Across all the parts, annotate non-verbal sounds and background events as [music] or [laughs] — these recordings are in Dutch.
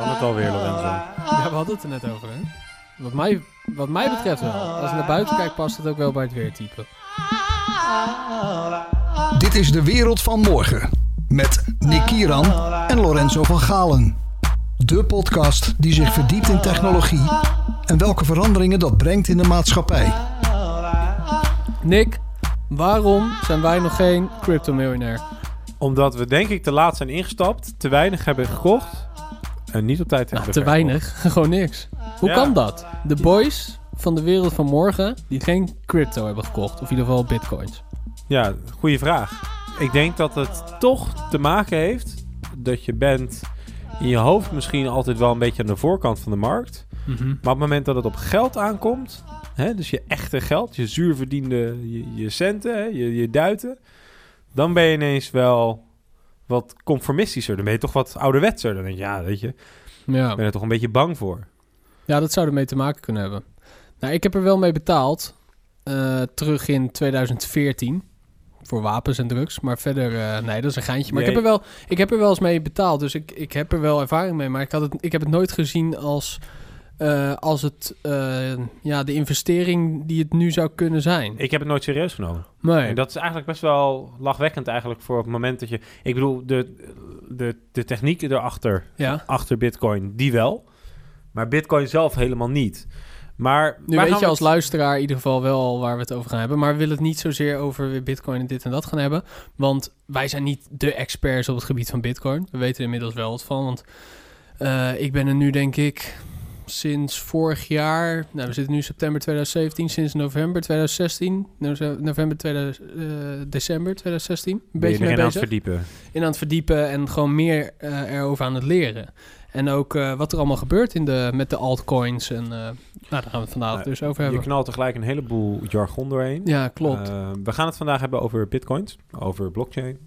Kan het alweer, Lorenzo? Ja, we hadden het er net over, hè? Wat mij, wat mij betreft wel. Als je naar buiten kijkt, past het ook wel bij het weertype. Dit is de wereld van morgen. Met Nick Kieran en Lorenzo van Galen. De podcast die zich verdiept in technologie en welke veranderingen dat brengt in de maatschappij. Nick, waarom zijn wij nog geen crypto-miljonair? Omdat we denk ik te laat zijn ingestapt, te weinig hebben gekocht en niet op tijd hebben te verkocht. weinig. [laughs] Gewoon niks. Hoe Ja. kan dat? De boys van de wereld van morgen die geen crypto hebben gekocht. Of in ieder geval bitcoins. Ja, goede vraag. Ik denk dat het toch te maken heeft dat je bent in je hoofd misschien altijd wel een beetje aan de voorkant van de markt. Maar op het moment dat het op geld aankomt, hè, dus je echte geld, je zuur verdiende je, je centen, hè, je, je duiten, dan ben je ineens wel wat conformistischer. Dan ben je toch wat ouderwetser. Dan denk je, ja, weet je, Ja. ben er toch een beetje bang voor. ja, dat zou ermee te maken kunnen hebben. Nou, ik heb er wel mee betaald. eh, terug in 2014. Voor wapens en drugs. Maar verder, eh, nee, dat is een geintje. Maar ik, heb er wel, ik heb er wel eens mee betaald. Dus ik, ik heb er wel ervaring mee. Maar ik, had het, ik heb het nooit gezien als, eh, als het, eh, ja, de investering die het nu zou kunnen zijn. Ik heb het nooit serieus genomen. nee. En dat is eigenlijk best wel lachwekkend eigenlijk voor het moment dat je... Ik bedoel, de, de, de techniek erachter, ja. achter Bitcoin, die wel. Maar Bitcoin zelf helemaal niet. Maar Nu weet je als luisteraar in ieder geval wel waar we het over gaan hebben. Maar we willen het niet zozeer over weer bitcoin en dit en dat gaan hebben. Want wij zijn niet de experts op het gebied van bitcoin. We weten er inmiddels wel wat van. Want eh, ik ben er nu denk ik sinds vorig jaar... Nou, we zitten nu september 2017. Sinds november 2016. no- November 2000, eh, december 2016. Een je beetje mee aan het bezig verdiepen? in aan het verdiepen en gewoon meer eh, erover aan het leren. En ook eh, wat er allemaal gebeurt in de, met de altcoins. En nou, daar gaan we het vandaag Nou, dus over Je hebben. knalt tegelijk een heleboel jargon doorheen. Ja, klopt. We gaan het vandaag hebben over bitcoins, over blockchain,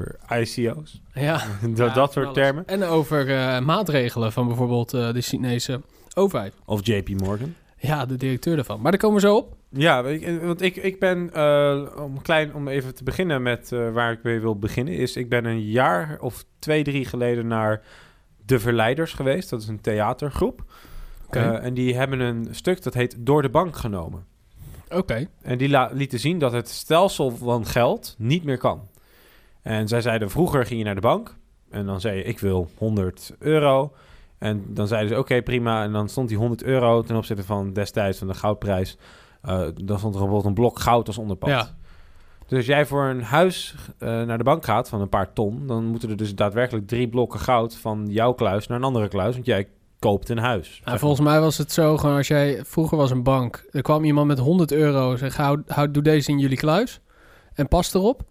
over ICO's, ja. [laughs] dat, Ja, dat soort alles. termen. En over eh, maatregelen van bijvoorbeeld eh, de Chinese overheid. Of JP Morgan. Ja, de directeur daarvan. Maar daar komen we zo op. Ja, weet ik- want ik, ik ben, eh, om, klein, om even te beginnen met eh, waar ik mee wil beginnen, is ik ben een jaar of twee, drie geleden naar De Verleiders geweest. Dat is een theatergroep. Oké. Eh, en die hebben een stuk dat heet Door de Bank genomen. Oké. En die lieten zien dat het stelsel van geld niet meer kan. En zij zeiden, vroeger ging je naar de bank en dan zei je, ik wil 100 euro. En dan zeiden ze, oké, prima. En dan stond die 100 euro ten opzichte van destijds van de goudprijs. eh, dan stond er bijvoorbeeld een blok goud als onderpad. Ja. Dus als jij voor een huis eh, naar de bank gaat van een paar ton... dan moeten er dus daadwerkelijk drie blokken goud van jouw kluis naar een andere kluis. Want jij koopt een huis. Nou, volgens mij was het zo, gewoon als jij... Vroeger was een bank. Er kwam iemand met 100 euro. Zeg, hou, hou, doe deze in jullie kluis. En pas erop.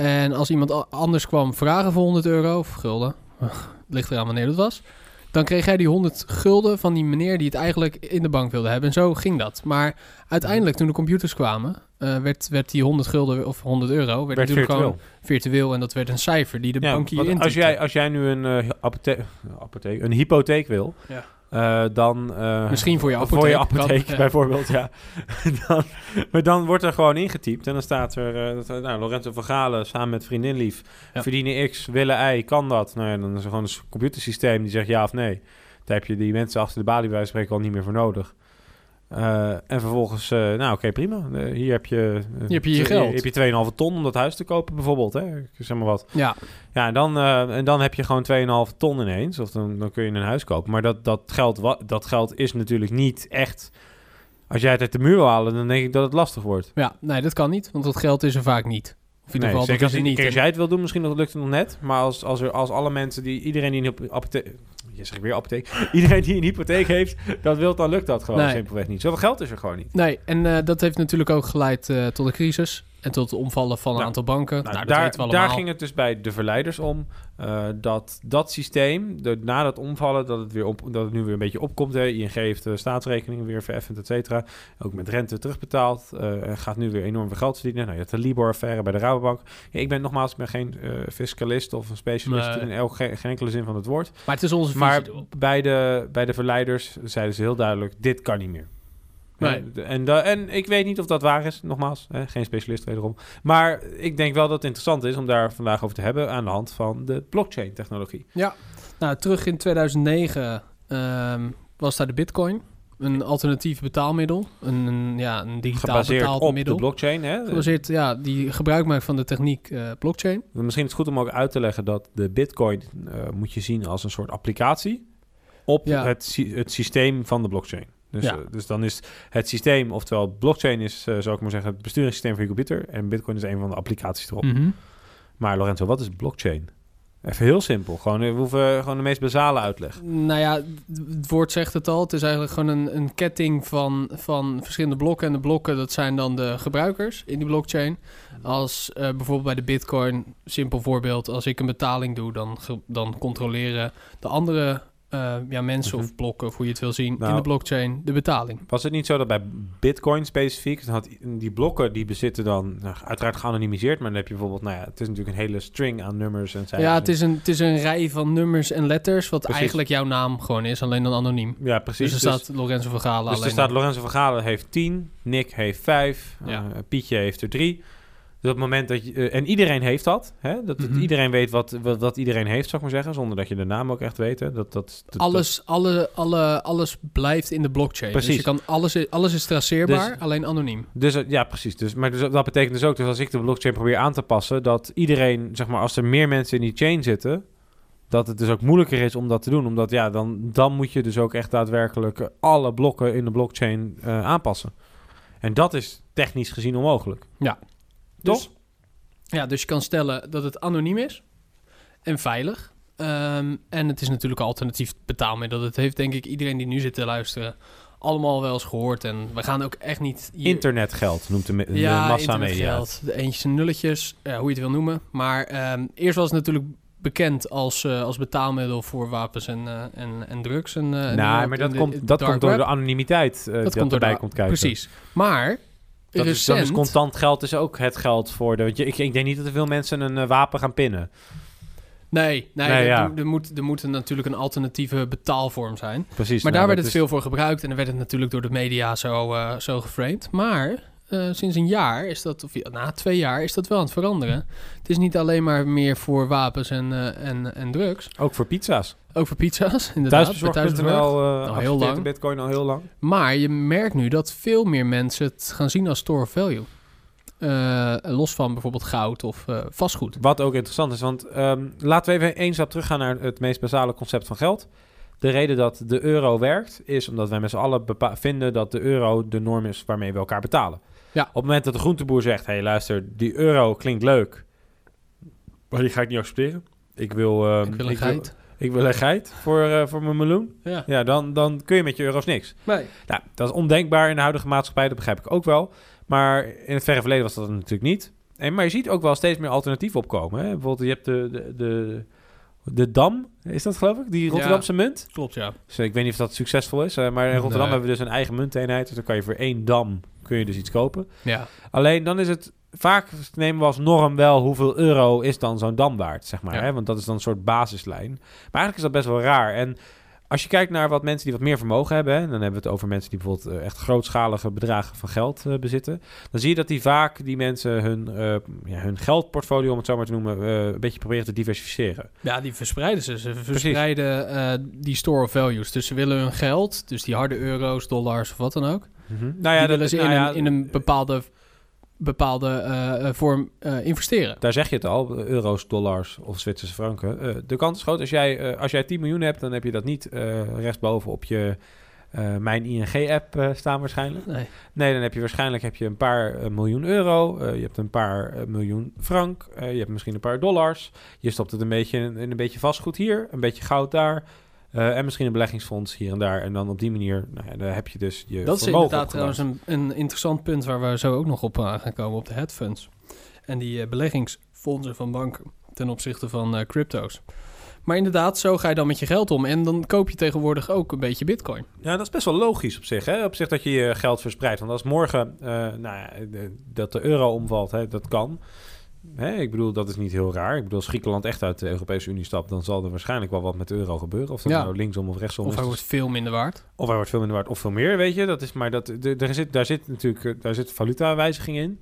En als iemand anders kwam vragen voor 100 euro... Of gulden. [laughs] ligt eraan wanneer dat was. Dan kreeg jij die 100 gulden van die meneer die het eigenlijk in de bank wilde hebben. En zo ging dat. Maar uiteindelijk, toen de computers kwamen... eh, werd, werd die 100 gulden of 100 euro... werd, werd natuurlijk virtueel. gewoon virtueel. En dat werd een cijfer die de Ja, bankier want als jij, als jij nu een, eh, apothe- apotheek, een hypotheek wil, Ja. Eh, dan... eh, Misschien voor je Voor je apotheek, apotheek, kan, ja. bijvoorbeeld, ja. [laughs] dan, maar dan wordt er gewoon ingetypt en dan staat er... eh, dat, er, nou, Lorenzo van Galen samen met vriendin lief Ja. verdienen X, willen Y, kan dat? Nou ja, dan is er gewoon een computersysteem die zegt ja of nee. Daar heb je die mensen achter de balie bij spreken al niet meer voor nodig. Eh, en vervolgens, eh, nou oké, prima. Eh, hier heb je... Hier heb je je geld. Heb je 2,5 ton om dat huis te kopen bijvoorbeeld, hè? Ik Zeg maar wat. Ja, Ja, en dan, en dan heb je gewoon 2,5 ton ineens. Of dan, dan kun je een huis kopen. Maar dat, dat, geld, dat geld is natuurlijk niet echt... Als jij het uit de muur wil halen, dan denk ik dat het lastig wordt. ja, nee, dat kan niet. Want dat geld is er vaak niet. Of in ieder geval, zeker dat als, niet. als jij het wil doen, misschien lukt het nog net. Maar als, als, er, als alle mensen die... Iedereen die een apotheek... Je zeg ik weer apotheek. [laughs] Iedereen die een hypotheek heeft, dat wil, dan lukt dat gewoon Nee. simpelweg niet. Zoveel geld is er gewoon niet. Nee, en eh, dat heeft natuurlijk ook geleid eh, tot een crisis. En tot het omvallen van een Nou, aantal banken. Nou, Nou, dat daar, daar ging het dus bij de verleiders om. Eh, dat dat systeem, de, na dat omvallen, dat het, weer op, dat het nu weer een beetje opkomt. Hè. ING heeft de staatsrekeningen weer vereffend, et cetera. Ook met rente terugbetaald. eh, en gaat nu weer enorm veel geld verdienen. Nou, je hebt de Libor-affaire bij de Rabobank. Ja, ik ben nogmaals ik ben geen eh, fiscalist of een specialist Nee. in elk, geen, geen enkele zin van het woord. Maar het is onze visie Maar bij de, bij de verleiders zeiden ze heel duidelijk, dit kan niet meer. Nee. En, en ik weet niet of dat waar is, nogmaals. Hè, geen specialist wederom. Maar ik denk wel dat het interessant is om daar vandaag over te hebben aan de hand van de blockchain-technologie. Ja, Nou, terug in 2009 ehm, was daar de bitcoin. Een alternatief betaalmiddel. Een, een, ja, een digitaal Gebaseerd op de blockchain. Hè? Gebaseerd, ja, die gebruik maakt van de techniek eh, blockchain. Misschien is het goed om ook uit te leggen dat de bitcoin eh, moet je zien als een soort applicatie op Ja. het, sy- het systeem van de blockchain. Dus, Ja. eh, dus dan is het systeem, oftewel blockchain is, eh zou ik maar zeggen, het besturingssysteem van je computer. En bitcoin is een van de applicaties erop. Mhm. Maar Lorenzo, wat is blockchain? Even heel simpel. Gewoon, eh, we hoeven gewoon de meest basale uitleg. Nou ja, het woord zegt het al. Het is eigenlijk gewoon een, een ketting van, van verschillende blokken. En de blokken, dat zijn dan de gebruikers in die blockchain. Als bijvoorbeeld bij de bitcoin, simpel voorbeeld. Als ik een betaling doe, dan, dan controleren de andere eh, ja, mensen Mhm. of blokken, of hoe je het wil zien, in Nou. de blockchain de betaling. Was het niet zo dat bij Bitcoin specifiek, had die blokken die bezitten dan nou, uiteraard geanonimiseerd, maar dan heb je bijvoorbeeld, nou ja, het is natuurlijk een hele string aan nummers en cijfers. Ja, het is, een, het is een rij van nummers en letters, wat Precies. eigenlijk jouw naam gewoon is, alleen dan anoniem. Ja, precies. Dus er staat Lorenzo van Galen dus alleen er staat. Lorenzo van Galen heeft 10, Nick heeft 5, Ja. Pietje heeft er 3. Dus op het moment dat je, eh, en iedereen heeft dat, hè? dat Mhm. iedereen weet wat, wat, wat iedereen heeft, zou ik maar zeggen, zonder dat je de naam ook echt weet. Hè? Dat, dat, dat, alles, alle, alle, alles blijft in de blockchain. Precies. Dus je kan alles, alles is traceerbaar, Dus- alleen anoniem. Dus eh, ja, precies. Dus, maar dus, dat betekent dus ook, dus als ik de blockchain probeer aan te passen, dat iedereen, zeg maar, als er meer mensen in die chain zitten, dat het dus ook moeilijker is om dat te doen. Omdat ja, dan, dan moet je dus ook echt daadwerkelijk alle blokken in de blockchain eh, aanpassen. En dat is technisch gezien onmogelijk. Ja. Toch? Dus, ja, dus je kan stellen dat het anoniem is en veilig. Ehm, en het is natuurlijk een alternatief betaalmiddel. Dat heeft denk ik iedereen die nu zit te luisteren allemaal wel eens gehoord. En we gaan ook echt niet... hier- Internetgeld noemt de, de ja, massamedia. internetgeld. De eentjes en nulletjes, ja, hoe je het wil noemen. Maar ehm, eerst was het natuurlijk bekend als, eh, als betaalmiddel voor wapens en, eh, en, en drugs. En, en Nou, maar dat, komt, dat komt door web. de anonimiteit eh, dat, komt erbij komt kijken. Precies. Maar Dat is, is contant geld is ook het geld voor de... Je, ik, ik denk niet dat er veel mensen een eh, wapen gaan pinnen. Nee, nee, Nee, er, ja. er, moet, er moet natuurlijk een alternatieve betaalvorm zijn. Precies. Maar nou, daar werd dat het is- veel voor gebruikt en dan werd het natuurlijk door de media zo, eh, zo geframed. Maar eh, sinds een jaar is dat, of na twee jaar, is dat wel aan het veranderen. Het is niet alleen maar meer voor wapens en, eh, en, en drugs. Ook voor pizza's. Ook voor pizza's, inderdaad. bij Thuisbezorgd.nl thuisbezorgd. uh, heel lang. bitcoin al heel lang. Maar je merkt nu dat veel meer mensen het gaan zien als store of value. Eh, los van bijvoorbeeld goud of eh, vastgoed. Wat ook interessant is, want ehm, laten we even één stap teruggaan naar het meest basale concept van geld. De reden dat de euro werkt, is omdat wij met z'n allen vinden dat de euro de norm is waarmee we elkaar betalen. Ja. Op het moment dat de groenteboer zegt, hé hey, luister, die euro klinkt leuk, maar die ga ik niet accepteren. Ik wil, ehm, Ik wil een geit. ik wil een geit voor, eh, voor mijn meloen. Ja. Ja, dan, dan kun je met je euro's niks. Nee. Nou, dat is ondenkbaar in de huidige maatschappij, dat begrijp ik ook wel. Maar in het verre verleden was dat natuurlijk niet. En, maar je ziet ook wel steeds meer alternatieven opkomen. Hè? Bijvoorbeeld, je hebt de, de, de, de Dam, is dat geloof ik? Die Rotterdamse munt. Klopt, ja. Dus ik weet niet of dat succesvol is. eh, maar in Rotterdam Nee. hebben we dus een eigen munteenheid. Dus dan kan je voor één Dam kun je dus iets kopen. Ja. Alleen dan is het... Vaak nemen we als norm wel hoeveel euro is dan zo'n dam waard, zeg maar. Ja. Hè? Want dat is dan een soort basislijn. Maar eigenlijk is dat best wel raar. En als je kijkt naar wat mensen die wat meer vermogen hebben... Hè, dan hebben we het over mensen die bijvoorbeeld eh, echt grootschalige bedragen van geld eh, bezitten... dan zie je dat die vaak, die mensen, hun, eh, ja, hun geldportfolio, om het zo maar te noemen... een beetje proberen te diversificeren. Ja, die verspreiden ze. Ze verspreiden die store of values. Dus ze willen hun geld, dus die harde euro's, dollars of wat dan ook. Nou die dat- willen ze in, nou ja, een, in een bepaalde, bepaalde eh, eh, vorm eh, investeren. Daar zeg je het al, euro's, dollars of Zwitserse franken. Eh, de kans is groot, als jij, eh, als jij 10 miljoen hebt, dan heb je dat niet eh, rechtsboven op je eh, Mijn ING-app eh, staan waarschijnlijk. Nee. Nee, dan heb je waarschijnlijk heb je een paar eh, miljoen euro, eh, je hebt een paar eh, miljoen frank, eh, je hebt misschien een paar dollars. Je stopt het een beetje in, in een beetje vastgoed hier, een beetje goud daar. Eh, en misschien een beleggingsfonds hier en daar. En dan op die manier, nou ja, daar heb je dus je Dat is inderdaad trouwens een, een interessant punt waar we zo ook nog op aan gaan komen op de hedgefunds. En die eh, beleggingsfondsen van banken ten opzichte van eh, crypto's. Maar inderdaad, zo ga je dan met je geld om. En dan koop je tegenwoordig ook een beetje bitcoin. Ja, dat is best wel logisch op zich. Hè? Op zich dat je je geld verspreidt. Want als morgen eh, nou ja, de- dat de euro omvalt, hè, dat kan. Hè? Ik bedoel, dat is niet heel raar. Ik bedoel, als Griekenland echt uit de Europese Unie stapt... dan zal er waarschijnlijk wel wat met de euro gebeuren. Of dat Ja. nou linksom of rechtsom Of is. hij wordt veel minder waard. Of hij wordt veel minder waard of veel meer, weet je. Dat is, maar dat, de, er zit, daar zit natuurlijk eh, daar zit valutawijziging in.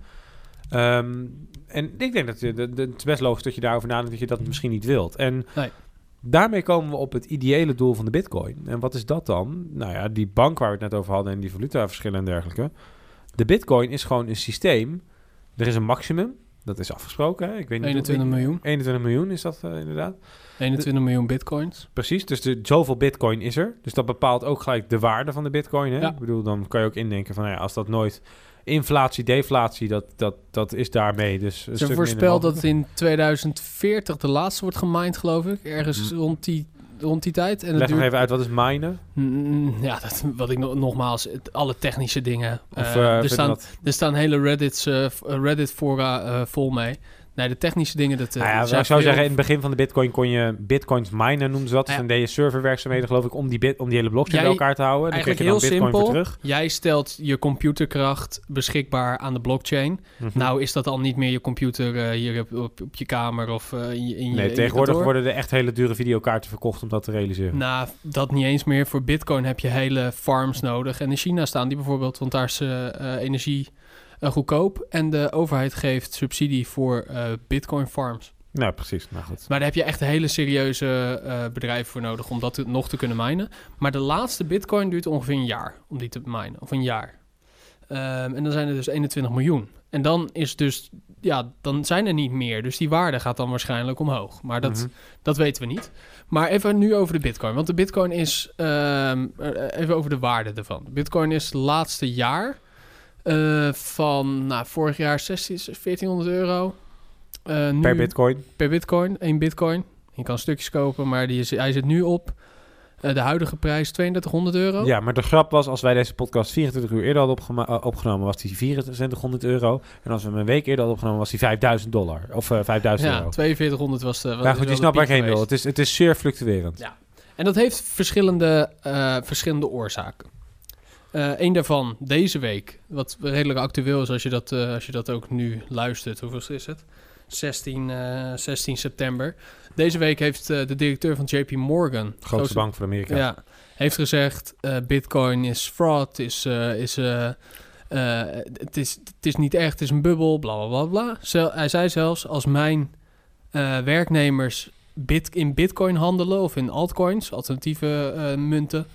Ehm, en ik denk dat je, de, de- het is best logisch dat je daarover nadenkt dat je dat misschien niet wilt. En Nee. Daarmee komen we op het ideële doel van de bitcoin. En wat is dat dan? Nou ja, die bank waar we het net over hadden en die valutaverschillen en dergelijke. De bitcoin is gewoon een systeem. Er is een maximum. Dat is afgesproken. Hè? Ik weet niet 21 miljoen. 21 miljoen is dat uh, inderdaad. 21 miljoen bitcoins. Precies, dus de, zoveel bitcoin is er. Dus dat bepaalt ook gelijk de waarde van de bitcoin. Hè? Ja. Ik bedoel, dan kan je ook indenken van... Nou ja, als dat nooit inflatie, deflatie, dat, dat, dat is daarmee dus een Ze voorspelt dat in 2040 de laatste wordt gemined, geloof ik. Ergens Mm. rond, die, rond die tijd. En Leg nog duurt- even uit, wat is minen? Mm, Ja, dat, wat ik no- nogmaals, het- alle technische dingen. Of, Eh, eh, er, staan, er staan hele Reddits, eh, Reddit fora vol mee. Nee, de technische dingen, dat, Nou ja, zijn ik zou zeggen, in het begin van de bitcoin kon je bitcoins minen, noemden ze dat. Dus Ja. dan deed je serverwerkzaamheden, geloof ik, om die, bit, om die hele blockchain Jij- bij elkaar te houden. Dan kreeg je heel dan bitcoin simpel. voor terug. Jij stelt je computerkracht beschikbaar aan de blockchain. Mhm. Nou is dat al niet meer je computer eh, hier op, op, op je kamer of eh, in je, in je, nee, tegenwoordig worden er echt hele dure videokaarten verkocht om dat te realiseren. Nou, dat niet eens meer. Voor Bitcoin heb je hele farms nodig. En in China staan die bijvoorbeeld, want daar is energie goedkoop. En de overheid geeft subsidie voor eh, Bitcoin farms. Nou, precies. Nou goed. Maar daar heb je echt hele serieuze eh, bedrijven voor nodig om dat te- nog te kunnen minen. Maar de laatste Bitcoin duurt ongeveer een jaar om die te minen. Of een jaar. Ehm, en dan zijn er dus 21 miljoen. En dan is dus, ja, dan zijn er niet meer. Dus die waarde gaat dan waarschijnlijk omhoog. Maar dat, Mhm. dat weten we niet. Maar even nu over de Bitcoin. Want de Bitcoin is, ehm, eh, even over de waarde ervan. Bitcoin is het laatste jaar eh, van, nou, vorig jaar 16, 1400 euro. Eh, nu, Per bitcoin. per bitcoin, één bitcoin. Je kan stukjes kopen, maar die is, hij zit nu op eh, de huidige prijs 3200 euro. Ja, maar de grap was, als wij deze podcast 24 uur eerder hadden opgenomen, was die 2400 euro. En als we hem een week eerder hadden opgenomen, was die 5000 dollar. Of eh 5000 Ja, euro. 4200 was de. was Maar goed, je snapt waar piek heen wil. Het is, het is zeer fluctuerend. Ja. En dat heeft verschillende, verschillende oorzaken. Eén daarvan, deze week, wat redelijk actueel is als je dat, eh, als je dat ook nu luistert. Hoeveel is het? 16, eh, 16 september. Deze week heeft eh, de directeur van JP Morgan, Grootste bank van Amerika. ja, heeft gezegd: eh, Bitcoin is fraud, is, eh, is, eh, eh, het is, het is niet echt, het is een bubbel, bla bla bla. bla. Zel- hij zei zelfs: als mijn eh, werknemers bit, in Bitcoin handelen of in altcoins, alternatieve eh, munten,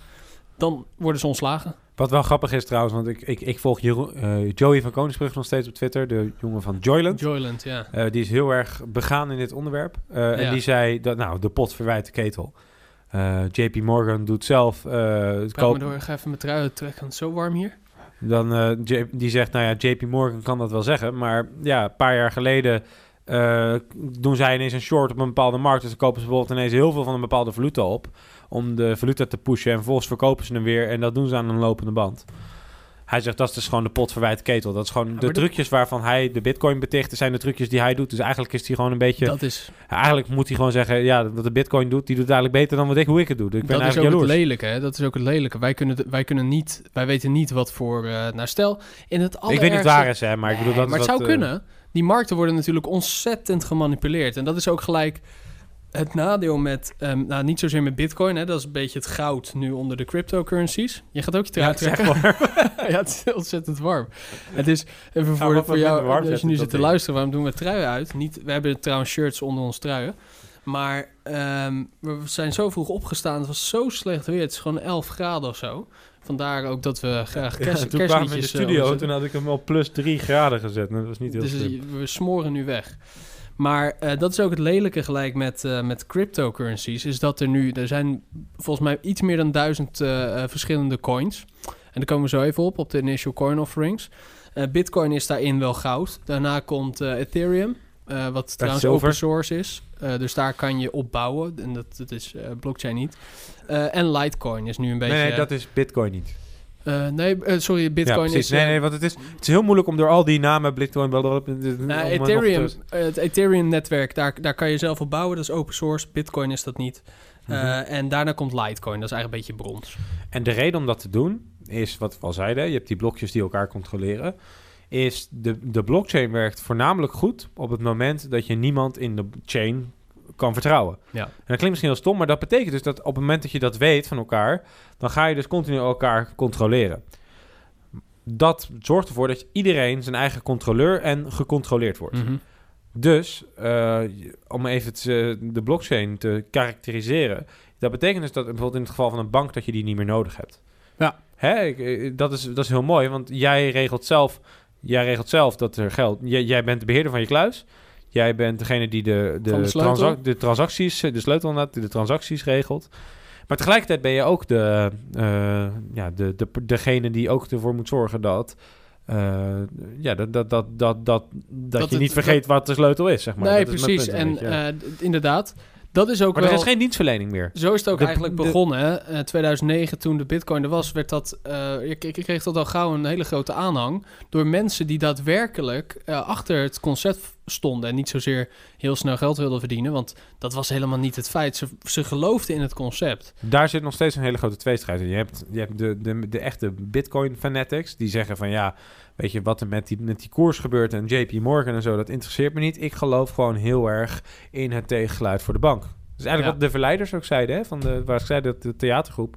dan worden ze ontslagen. Wat wel grappig is trouwens, want ik, ik, ik volg eh, Joey van Koningsbrug nog steeds op Twitter, de jongen van Joyland. Joyland, ja. Eh, die is heel erg begaan in dit onderwerp. Eh, Ja. En die zei, dat, nou, de pot verwijt de ketel. JP Morgan doet zelf... het maar door, ik ga even mijn trui trekken, want het is zo warm hier. dan, die zegt, nou ja, JP Morgan kan dat wel zeggen. Maar ja, een paar jaar geleden doen zij ineens een short op een bepaalde markt. Dus dan kopen ze bijvoorbeeld ineens heel veel van een bepaalde valuta op. Om de valuta te pushen. En vervolgens verkopen ze hem weer. En dat doen ze aan een lopende band. Hij zegt, dat is dus gewoon de pot verwijt ketel. Dat is gewoon de trucjes waarvan hij de bitcoin beticht. zijn de trucjes die hij doet. Dus eigenlijk is hij gewoon een beetje... Dat is, Eigenlijk moet hij gewoon zeggen, ja, dat de bitcoin doet, die doet eigenlijk beter dan wat ik, hoe ik het doe. Dus ik ben dat is ook eigenlijk het jaloers. lelijke, hè? Dat is ook het lelijke. Wij kunnen, wij kunnen niet, wij weten niet wat voor, eh nou stel, in het Ik weet niet allerergste- waar is, hè, maar ik bedoel Nee, dat maar het zou wat, eh, kunnen. Die markten worden natuurlijk ontzettend gemanipuleerd. En dat is ook gelijk het nadeel met, ehm, nou niet zozeer met bitcoin, hè, dat is een beetje het goud nu onder de cryptocurrencies. Je gaat ook je Ja, trui het is echt trekken. [laughs] ja, het is ontzettend warm. Het is, even voor, wat voor jou, als je nu zit te luisteren, waarom doen we truien uit? Niet, we hebben trouwens shirts onder ons truien. Maar ehm, we zijn zo vroeg opgestaan, het was zo slecht weer. Het is gewoon 11 graden of zo. Vandaar ook dat we graag Ja, kerst, toen kwamen we in de eh, studio, toen had ik hem op plus 3 graden gezet. Dat was niet heel Dus slim. we smoren nu weg. Maar eh, dat is ook het lelijke gelijk met, eh, met cryptocurrencies. Is dat er nu, er zijn volgens mij iets meer dan duizend eh, verschillende coins. En daar komen we zo even op, op de initial coin offerings. Bitcoin is daarin wel goud. Daarna komt Ethereum, wat trouwens zilver. open source is. Dus daar kan je op bouwen. En dat, dat is blockchain niet. En Litecoin is nu een beetje... Nee, nee, dat is bitcoin niet. Eh, nee, eh, sorry, Bitcoin ja, is... nee, eh, nee, want het is, het is heel moeilijk om door al die namen, bitcoin, blablabla, het nog Ethereum, te- het Ethereum-netwerk, daar, daar kan je zelf op bouwen. Dat is open source. Bitcoin is dat niet. Mhm. En daarna komt Litecoin. Dat is eigenlijk een beetje brons. En de reden om dat te doen is, wat we al zeiden, je hebt die blokjes die elkaar controleren, is de, de blockchain werkt voornamelijk goed op het moment dat je niemand in de chain kan vertrouwen. Ja. En dat klinkt misschien heel stom, maar dat betekent dus dat op het moment dat je dat weet van elkaar, dan ga je dus continu elkaar controleren. Dat zorgt ervoor dat iedereen zijn eigen controleur en gecontroleerd wordt. Mhm. Dus, uh, om even te, de blockchain te karakteriseren... dat betekent dus dat bijvoorbeeld in het geval van een bank... dat je die niet meer nodig hebt. Ja. Hè? Dat, is, dat is heel mooi, want jij regelt zelf... Jij regelt zelf dat er geld... Jij, jij bent de beheerder van je kluis... Jij bent degene die de, de, de, de transacties, de sleutel de transacties regelt. Maar tegelijkertijd ben je ook de, uh, ja, de, de, degene die ook ervoor moet zorgen dat. Uh, ja, dat, dat, dat, dat, dat, dat, je niet vergeet wat de sleutel is, zeg maar. Nee, precies. en uh, inderdaad, dat is ook maar wel... er is geen dienstverlening meer. Zo is het ook eigenlijk begonnen. Hè? 2009, toen de bitcoin er was, werd dat... Uh, je, kreeg dat al gauw een hele grote aanhang... door mensen die daadwerkelijk uh, achter het concept stonden... en niet zozeer heel snel geld wilden verdienen... want dat was helemaal niet het feit. Ze, ze geloofden in het concept. Daar zit nog steeds een hele grote tweestrijd in. Je hebt, je hebt de, de, de echte bitcoin-fanatics... die zeggen van ja weet je, wat er met die, met die koers gebeurt en JP Morgan en zo, dat interesseert me niet. Ik geloof gewoon heel erg in het tegengeluid voor de bank. Dus eigenlijk wat de verleiders ook zeiden, hè, van de, waar ze zeiden, dat de theatergroep,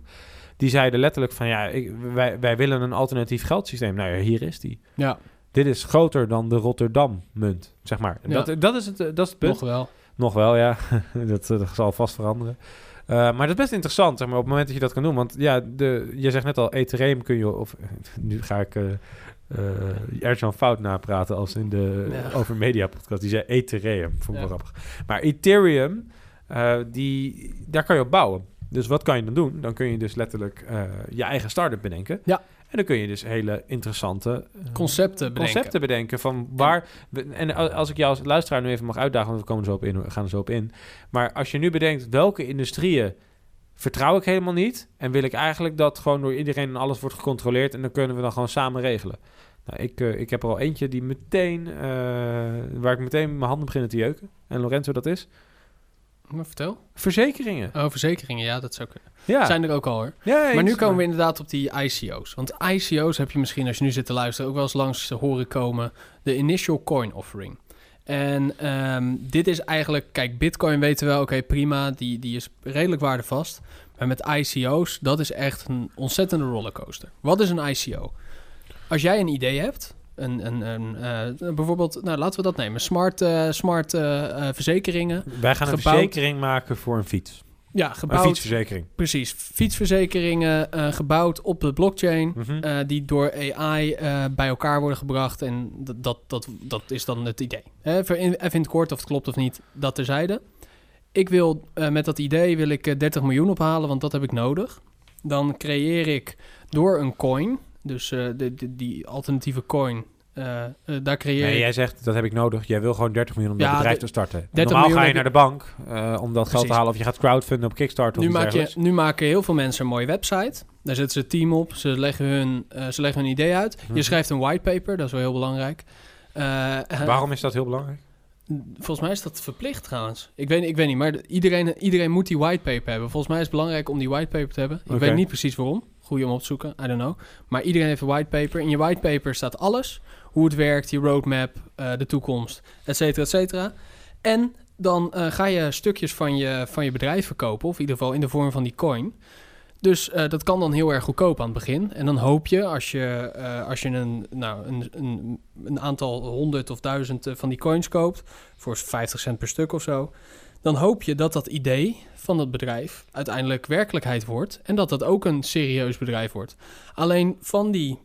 die zeiden letterlijk van ja, ik, wij, wij willen een alternatief geldsysteem. Nou ja, hier is die. Ja. Dit is groter dan de Rotterdam munt, zeg maar. Ja. Dat, dat, is het, dat is het punt. Nog wel. Nog wel, ja. [laughs] dat, dat zal vast veranderen. Uh, maar dat is best interessant, zeg maar, op het moment dat je dat kan doen. Want ja, de, je zegt net al, Ethereum kun je... Of [laughs] nu ga ik uh, uh, Erjan Fout napraten als in de ja. over media podcast. Die zei Ethereum, vond ik ja. wel grappig. Maar Ethereum, uh, die, daar kan je op bouwen. Dus wat kan je dan doen? Dan kun je dus letterlijk uh, je eigen start-up bedenken. Ja. En dan kun je dus hele interessante concepten, bedenken. concepten bedenken. Van waar. En als ik jou als luisteraar nu even mag uitdagen, want we komen zo op in, we gaan er zo op in. Maar als je nu bedenkt welke industrieën vertrouw ik helemaal niet. En wil ik eigenlijk dat gewoon door iedereen en alles wordt gecontroleerd. En dan kunnen we dan gewoon samen regelen. Nou, ik, uh, ik heb er al eentje die meteen, uh, waar ik meteen mijn handen beginnen te jeuken. En Lorenzo dat is. Maar vertel. Verzekeringen. Oh, verzekeringen, ja, dat zou kunnen. Ja. Zijn er ook al hoor. Ja, maar nu komen we inderdaad op die ICO's. Want ICO's heb je misschien, als je nu zit te luisteren, ook wel eens langs horen komen. De Initial Coin Offering. En um, dit is eigenlijk, kijk, Bitcoin weten we wel, oké, okay, prima, die, die is redelijk waardevast. Maar met ICO's, dat is echt een ontzettende rollercoaster. Wat is een ICO? Als jij een idee hebt, een, een, een, uh, bijvoorbeeld, nou laten we dat nemen, smart, uh, smart uh, verzekeringen. Wij gaan een verzekering maken voor een fiets. Ja, gebouwd. Een fietsverzekering. Precies. Fietsverzekeringen uh, gebouwd op de blockchain. Mm -hmm. uh, die door AI uh, bij elkaar worden gebracht. En dat, dat, dat, dat is dan het idee. Hè, even in het kort of het klopt of niet, dat terzijde. Ik wil met dat idee wil ik 30 miljoen ophalen, want dat heb ik nodig. Dan creëer ik door een coin, dus de, de, die alternatieve coin, uh, uh, daar creëer nee, jij zegt dat heb ik nodig. Jij wil gewoon 30 miljoen om ja, dat bedrijf te starten. Normaal ga je naar de bank uh, om dat Precies. geld te halen of je gaat crowdfunden op Kickstarter. Nu, of maak je, nu maken heel veel mensen een mooie website. Daar zetten ze het team op. Ze leggen hun, ze leggen hun idee uit. Je schrijft een whitepaper, dat is wel heel belangrijk. Waarom is dat heel belangrijk? Volgens mij is dat verplicht trouwens. Ik weet, ik weet niet, maar iedereen, iedereen moet die whitepaper hebben. Volgens mij is het belangrijk om die whitepaper te hebben. Ik okay. weet niet precies waarom. Goeie om op te zoeken, I don't know. Maar iedereen heeft een whitepaper. In je whitepaper staat alles hoe het werkt, je roadmap, uh, de toekomst, et cetera, et cetera. En dan uh, ga je stukjes van je, van je bedrijf verkopen, of in ieder geval in de vorm van die coin. Dus uh, dat kan dan heel erg goedkoop aan het begin. En dan hoop je, als je, als je een, nou, een, een, een aantal honderd of duizend van die coins koopt, voor 50 cent per stuk of zo, dan hoop je dat dat idee van het bedrijf uiteindelijk werkelijkheid wordt en dat dat ook een serieus bedrijf wordt. Alleen van die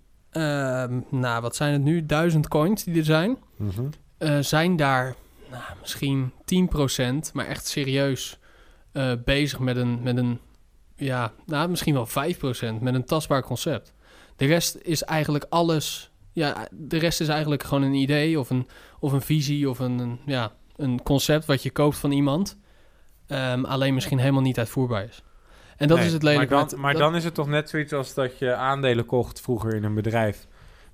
nou, wat zijn het nu? Duizend coins die er zijn. Mm -hmm. uh, zijn daar nou, misschien 10%, maar echt serieus uh, bezig met een, met een, ja, nou, misschien wel 5% met een tastbaar concept. De rest is eigenlijk alles, ja, de rest is eigenlijk gewoon een idee of een, of een visie of een, een ja, een concept wat je koopt van iemand. Um, alleen misschien helemaal niet uitvoerbaar is. En dat nee, is het lelijk. Maar, dan, maar dat, dan, is het toch net zoiets als dat je aandelen kocht vroeger in een bedrijf.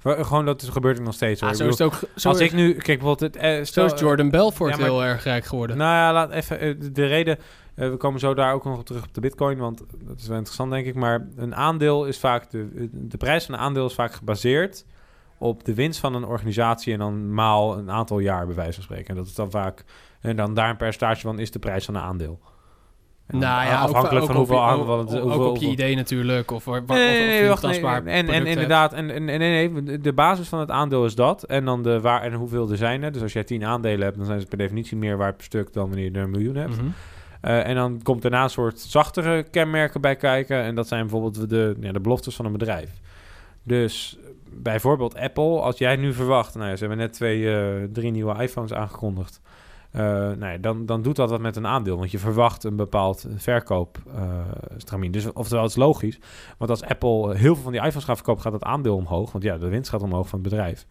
Gewoon dat is, gebeurt er nog steeds. Ah, zo is het ook. Zo als ik nu, kijk bijvoorbeeld, eh, stel, zo is Jordan Belfort ja, maar, heel erg rijk geworden. Nou ja, laat even uh, de reden. Uh, we komen zo daar ook nog op terug op de Bitcoin, want dat is wel interessant, denk ik. Maar een aandeel is vaak de, de prijs van een aandeel is vaak gebaseerd op de winst van een organisatie en dan maal een aantal jaar, bij wijze van spreken. En dat is dan vaak en dan daar een percentage van is de prijs van een aandeel. En Nou ja, afhankelijk ook, van hoeveel ook, op, ook, hoeveel- ook op je idee natuurlijk. Of, waar, Nee, wacht, En, inderdaad, en, nee, nee, de basis van het aandeel is dat. En dan de waar en hoeveel er zijn er. Dus als jij tien aandelen hebt, dan zijn ze per definitie meer waard per stuk dan wanneer je er een miljoen hebt. Mhm. Eh, en dan komt daarna een soort zachtere kenmerken bij kijken. En dat zijn bijvoorbeeld de, ja, de beloftes van een bedrijf. Dus bijvoorbeeld Apple, als jij nu verwacht... Nou ja, ze hebben net twee, eh, drie nieuwe iPhones aangekondigd. Eh, nou ja, dan, dan doet dat wat met een aandeel. Want je verwacht een bepaald verkoopstramien. dus oftewel, het is logisch. Want als Apple heel veel van die iPhones gaat verkopen... gaat het aandeel omhoog. Want ja, de winst gaat omhoog van het bedrijf.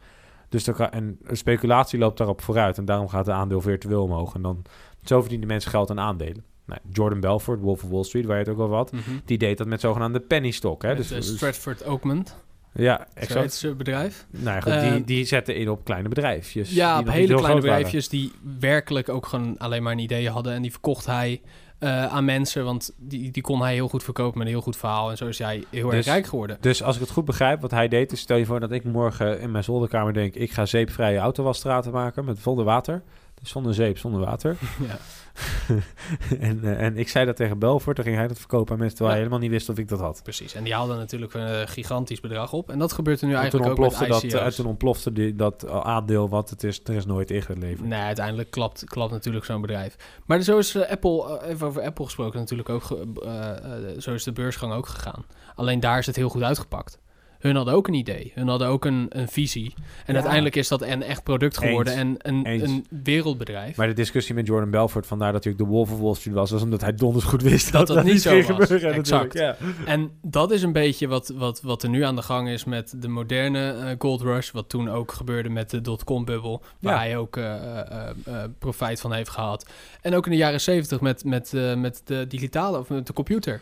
Dus kan, en speculatie loopt daarop vooruit. En daarom gaat het aandeel virtueel omhoog. En dan zo verdienen mensen geld aan aandelen. Nou, Jordan Belfort, Wolf of Wall Street, waar je het ook al had... Mhm. die deed dat met zogenaamde penny stock. Hè? Met, Dus, eh, dus- Stratford Oakmont, ja, zo exact. heet zijn bedrijf. Nou ja, goed, die, die zetten in op kleine bedrijfjes. Ja, die op hele kleine waren. bedrijfjes die werkelijk ook gewoon alleen maar een idee hadden. En die verkocht hij eh, aan mensen, want die, die kon hij heel goed verkopen met een heel goed verhaal. En zo is hij heel erg Dus- rijk geworden. Dus als ik het goed begrijp, wat hij deed, is stel je voor dat ik morgen in mijn zolderkamer denk, ik ga zeepvrije autowasstraten maken met zonder water. Dus zonder zeep, zonder water. [laughs] Ja. [laughs] en, eh, en ik zei dat tegen Belfort, dan ging hij dat verkopen aan mensen, terwijl hij helemaal niet wist of ik dat had. Precies, en die haalden natuurlijk een gigantisch bedrag op. En dat gebeurt er nu En toen eigenlijk ook met ontplofte, dat, ICO's. eh, toen ontplofte die, dat aandeel, want het is, er is nooit ingeleverd. Nee, uiteindelijk klapt, klapt natuurlijk zo'n bedrijf. Maar zo is eh, Apple, eh, even over Apple gesproken, natuurlijk ook. eh, eh, zo is de beursgang ook gegaan. Alleen daar is het heel goed uitgepakt. Hun hadden ook een idee. Hun hadden ook een, een visie. En Ja. uiteindelijk is dat een echt product geworden Eens. en een, een wereldbedrijf. Maar de discussie met Jordan Belfort, vandaar dat hij ook de Wolf of Wall Street was, was omdat hij donders goed wist Dat dat dat niet zo ging was. gebeuren. Exact. Ja. En dat is een beetje wat, wat, wat er nu aan de gang is met de moderne eh, gold rush. Wat toen ook gebeurde met de dotcom-bubbel. Waar Ja. hij ook eh, eh, profijt van heeft gehad. En ook in de jaren zeventig met, met, met de digitale of met de computer.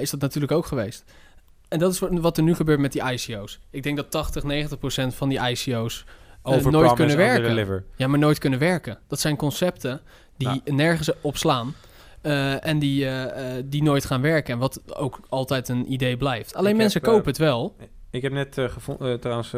is dat natuurlijk ook geweest. En dat is wat, er nu gebeurt met die ICO's. Ik denk dat 80, 90 procent van die ICO's eh, nooit kunnen werken. Ja, maar nooit kunnen werken. Dat zijn concepten die Ja. nergens op slaan. eh, en die, eh, die nooit gaan werken. En wat ook altijd een idee blijft. Alleen Ik mensen heb, kopen het wel. Ik heb net gevon- eh, trouwens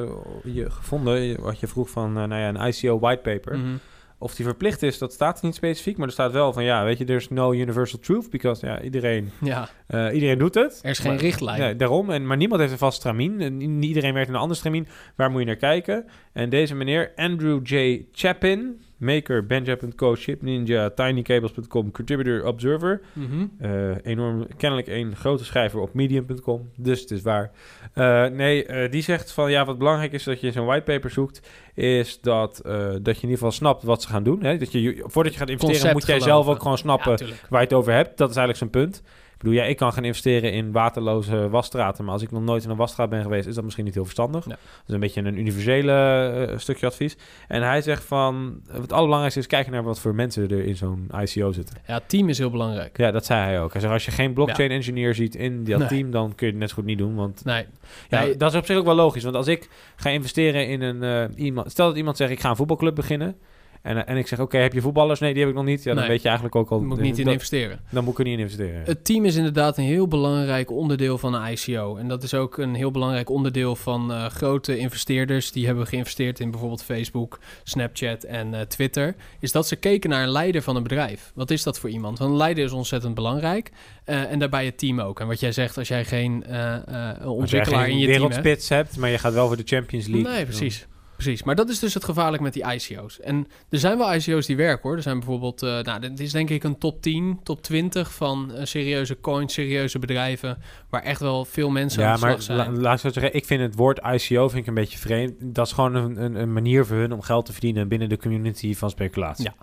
je gevonden, wat je vroeg van nou ja, een ICO whitepaper. Mhm. Of die verplicht is, dat staat niet specifiek. Maar er staat wel van ja, weet je, there's no universal truth. Because ja, iedereen, Ja, eh, iedereen doet het. er is geen Maar- richtlijn. Nee, daarom. En, maar niemand heeft een vast stramien. En iedereen werkt in een ander stramien. Waar moet je naar kijken? En deze meneer, Andrew J. Chapin, maker, Benja.co, Chip Ninja, tinycables.com, contributor, observer. Mhm. Eh, enorm, kennelijk een grote schrijver op medium.com. Dus het is waar. Eh, nee, die zegt van ja, wat belangrijk is dat je zo'n whitepaper zoekt, is dat, dat je in ieder geval snapt wat ze gaan doen. Hè? Dat je, voordat je gaat investeren, Concept moet jij geloven. zelf ook gewoon snappen Ja, waar je het over hebt. Dat is eigenlijk zijn punt. Bedoel, ja, ik kan gaan investeren in waterloze wasstraten, maar als ik nog nooit in een wasstraat ben geweest, is dat misschien niet heel verstandig. Ja. Dat is een beetje een universele eh, stukje advies. En hij zegt van, het allerbelangrijkste is kijken naar wat voor mensen er in zo'n ICO zitten. Ja, team is heel belangrijk. Ja, dat zei hij ook. Hij zegt, als je geen blockchain engineer ziet in dat Nee. team, dan kun je het net zo goed niet doen. Want Nee, ja, Nee. dat is op zich ook wel logisch. Want als ik ga investeren in een eh, iemand... Stel dat iemand zegt, ik ga een voetbalclub beginnen. En, eh, en ik zeg, oké, heb je voetballers? Nee, die heb ik nog niet. Ja, dan Nee. weet je eigenlijk ook al... moet ik niet in dat- investeren. Dan moet ik er niet in investeren. Het team is inderdaad een heel belangrijk onderdeel van een ICO. En dat is ook een heel belangrijk onderdeel van eh, grote investeerders die hebben geïnvesteerd in bijvoorbeeld Facebook, Snapchat en eh, Twitter. Is dat ze keken naar een leider van een bedrijf. Wat is dat voor iemand? Want een leider is ontzettend belangrijk. En daarbij het team ook. En wat jij zegt, als jij geen Als jij ontwikkelaar in je team hebt. wereldspits hebt, maar je gaat wel voor de Champions League. Nee, precies. Precies, maar dat is dus het gevaarlijk met die ICO's. En er zijn wel ICO's die werken hoor. Er zijn bijvoorbeeld, eh nou, dit is denk ik een top 10, top 20 van eh, serieuze coins, serieuze bedrijven, waar echt wel veel mensen aan Ja, slag maar zijn. la- laat ik zo zeggen, ik vind het woord ICO vind ik een beetje vreemd. Dat is gewoon een, een, een manier voor hun om geld te verdienen binnen de community van speculatie. Ja.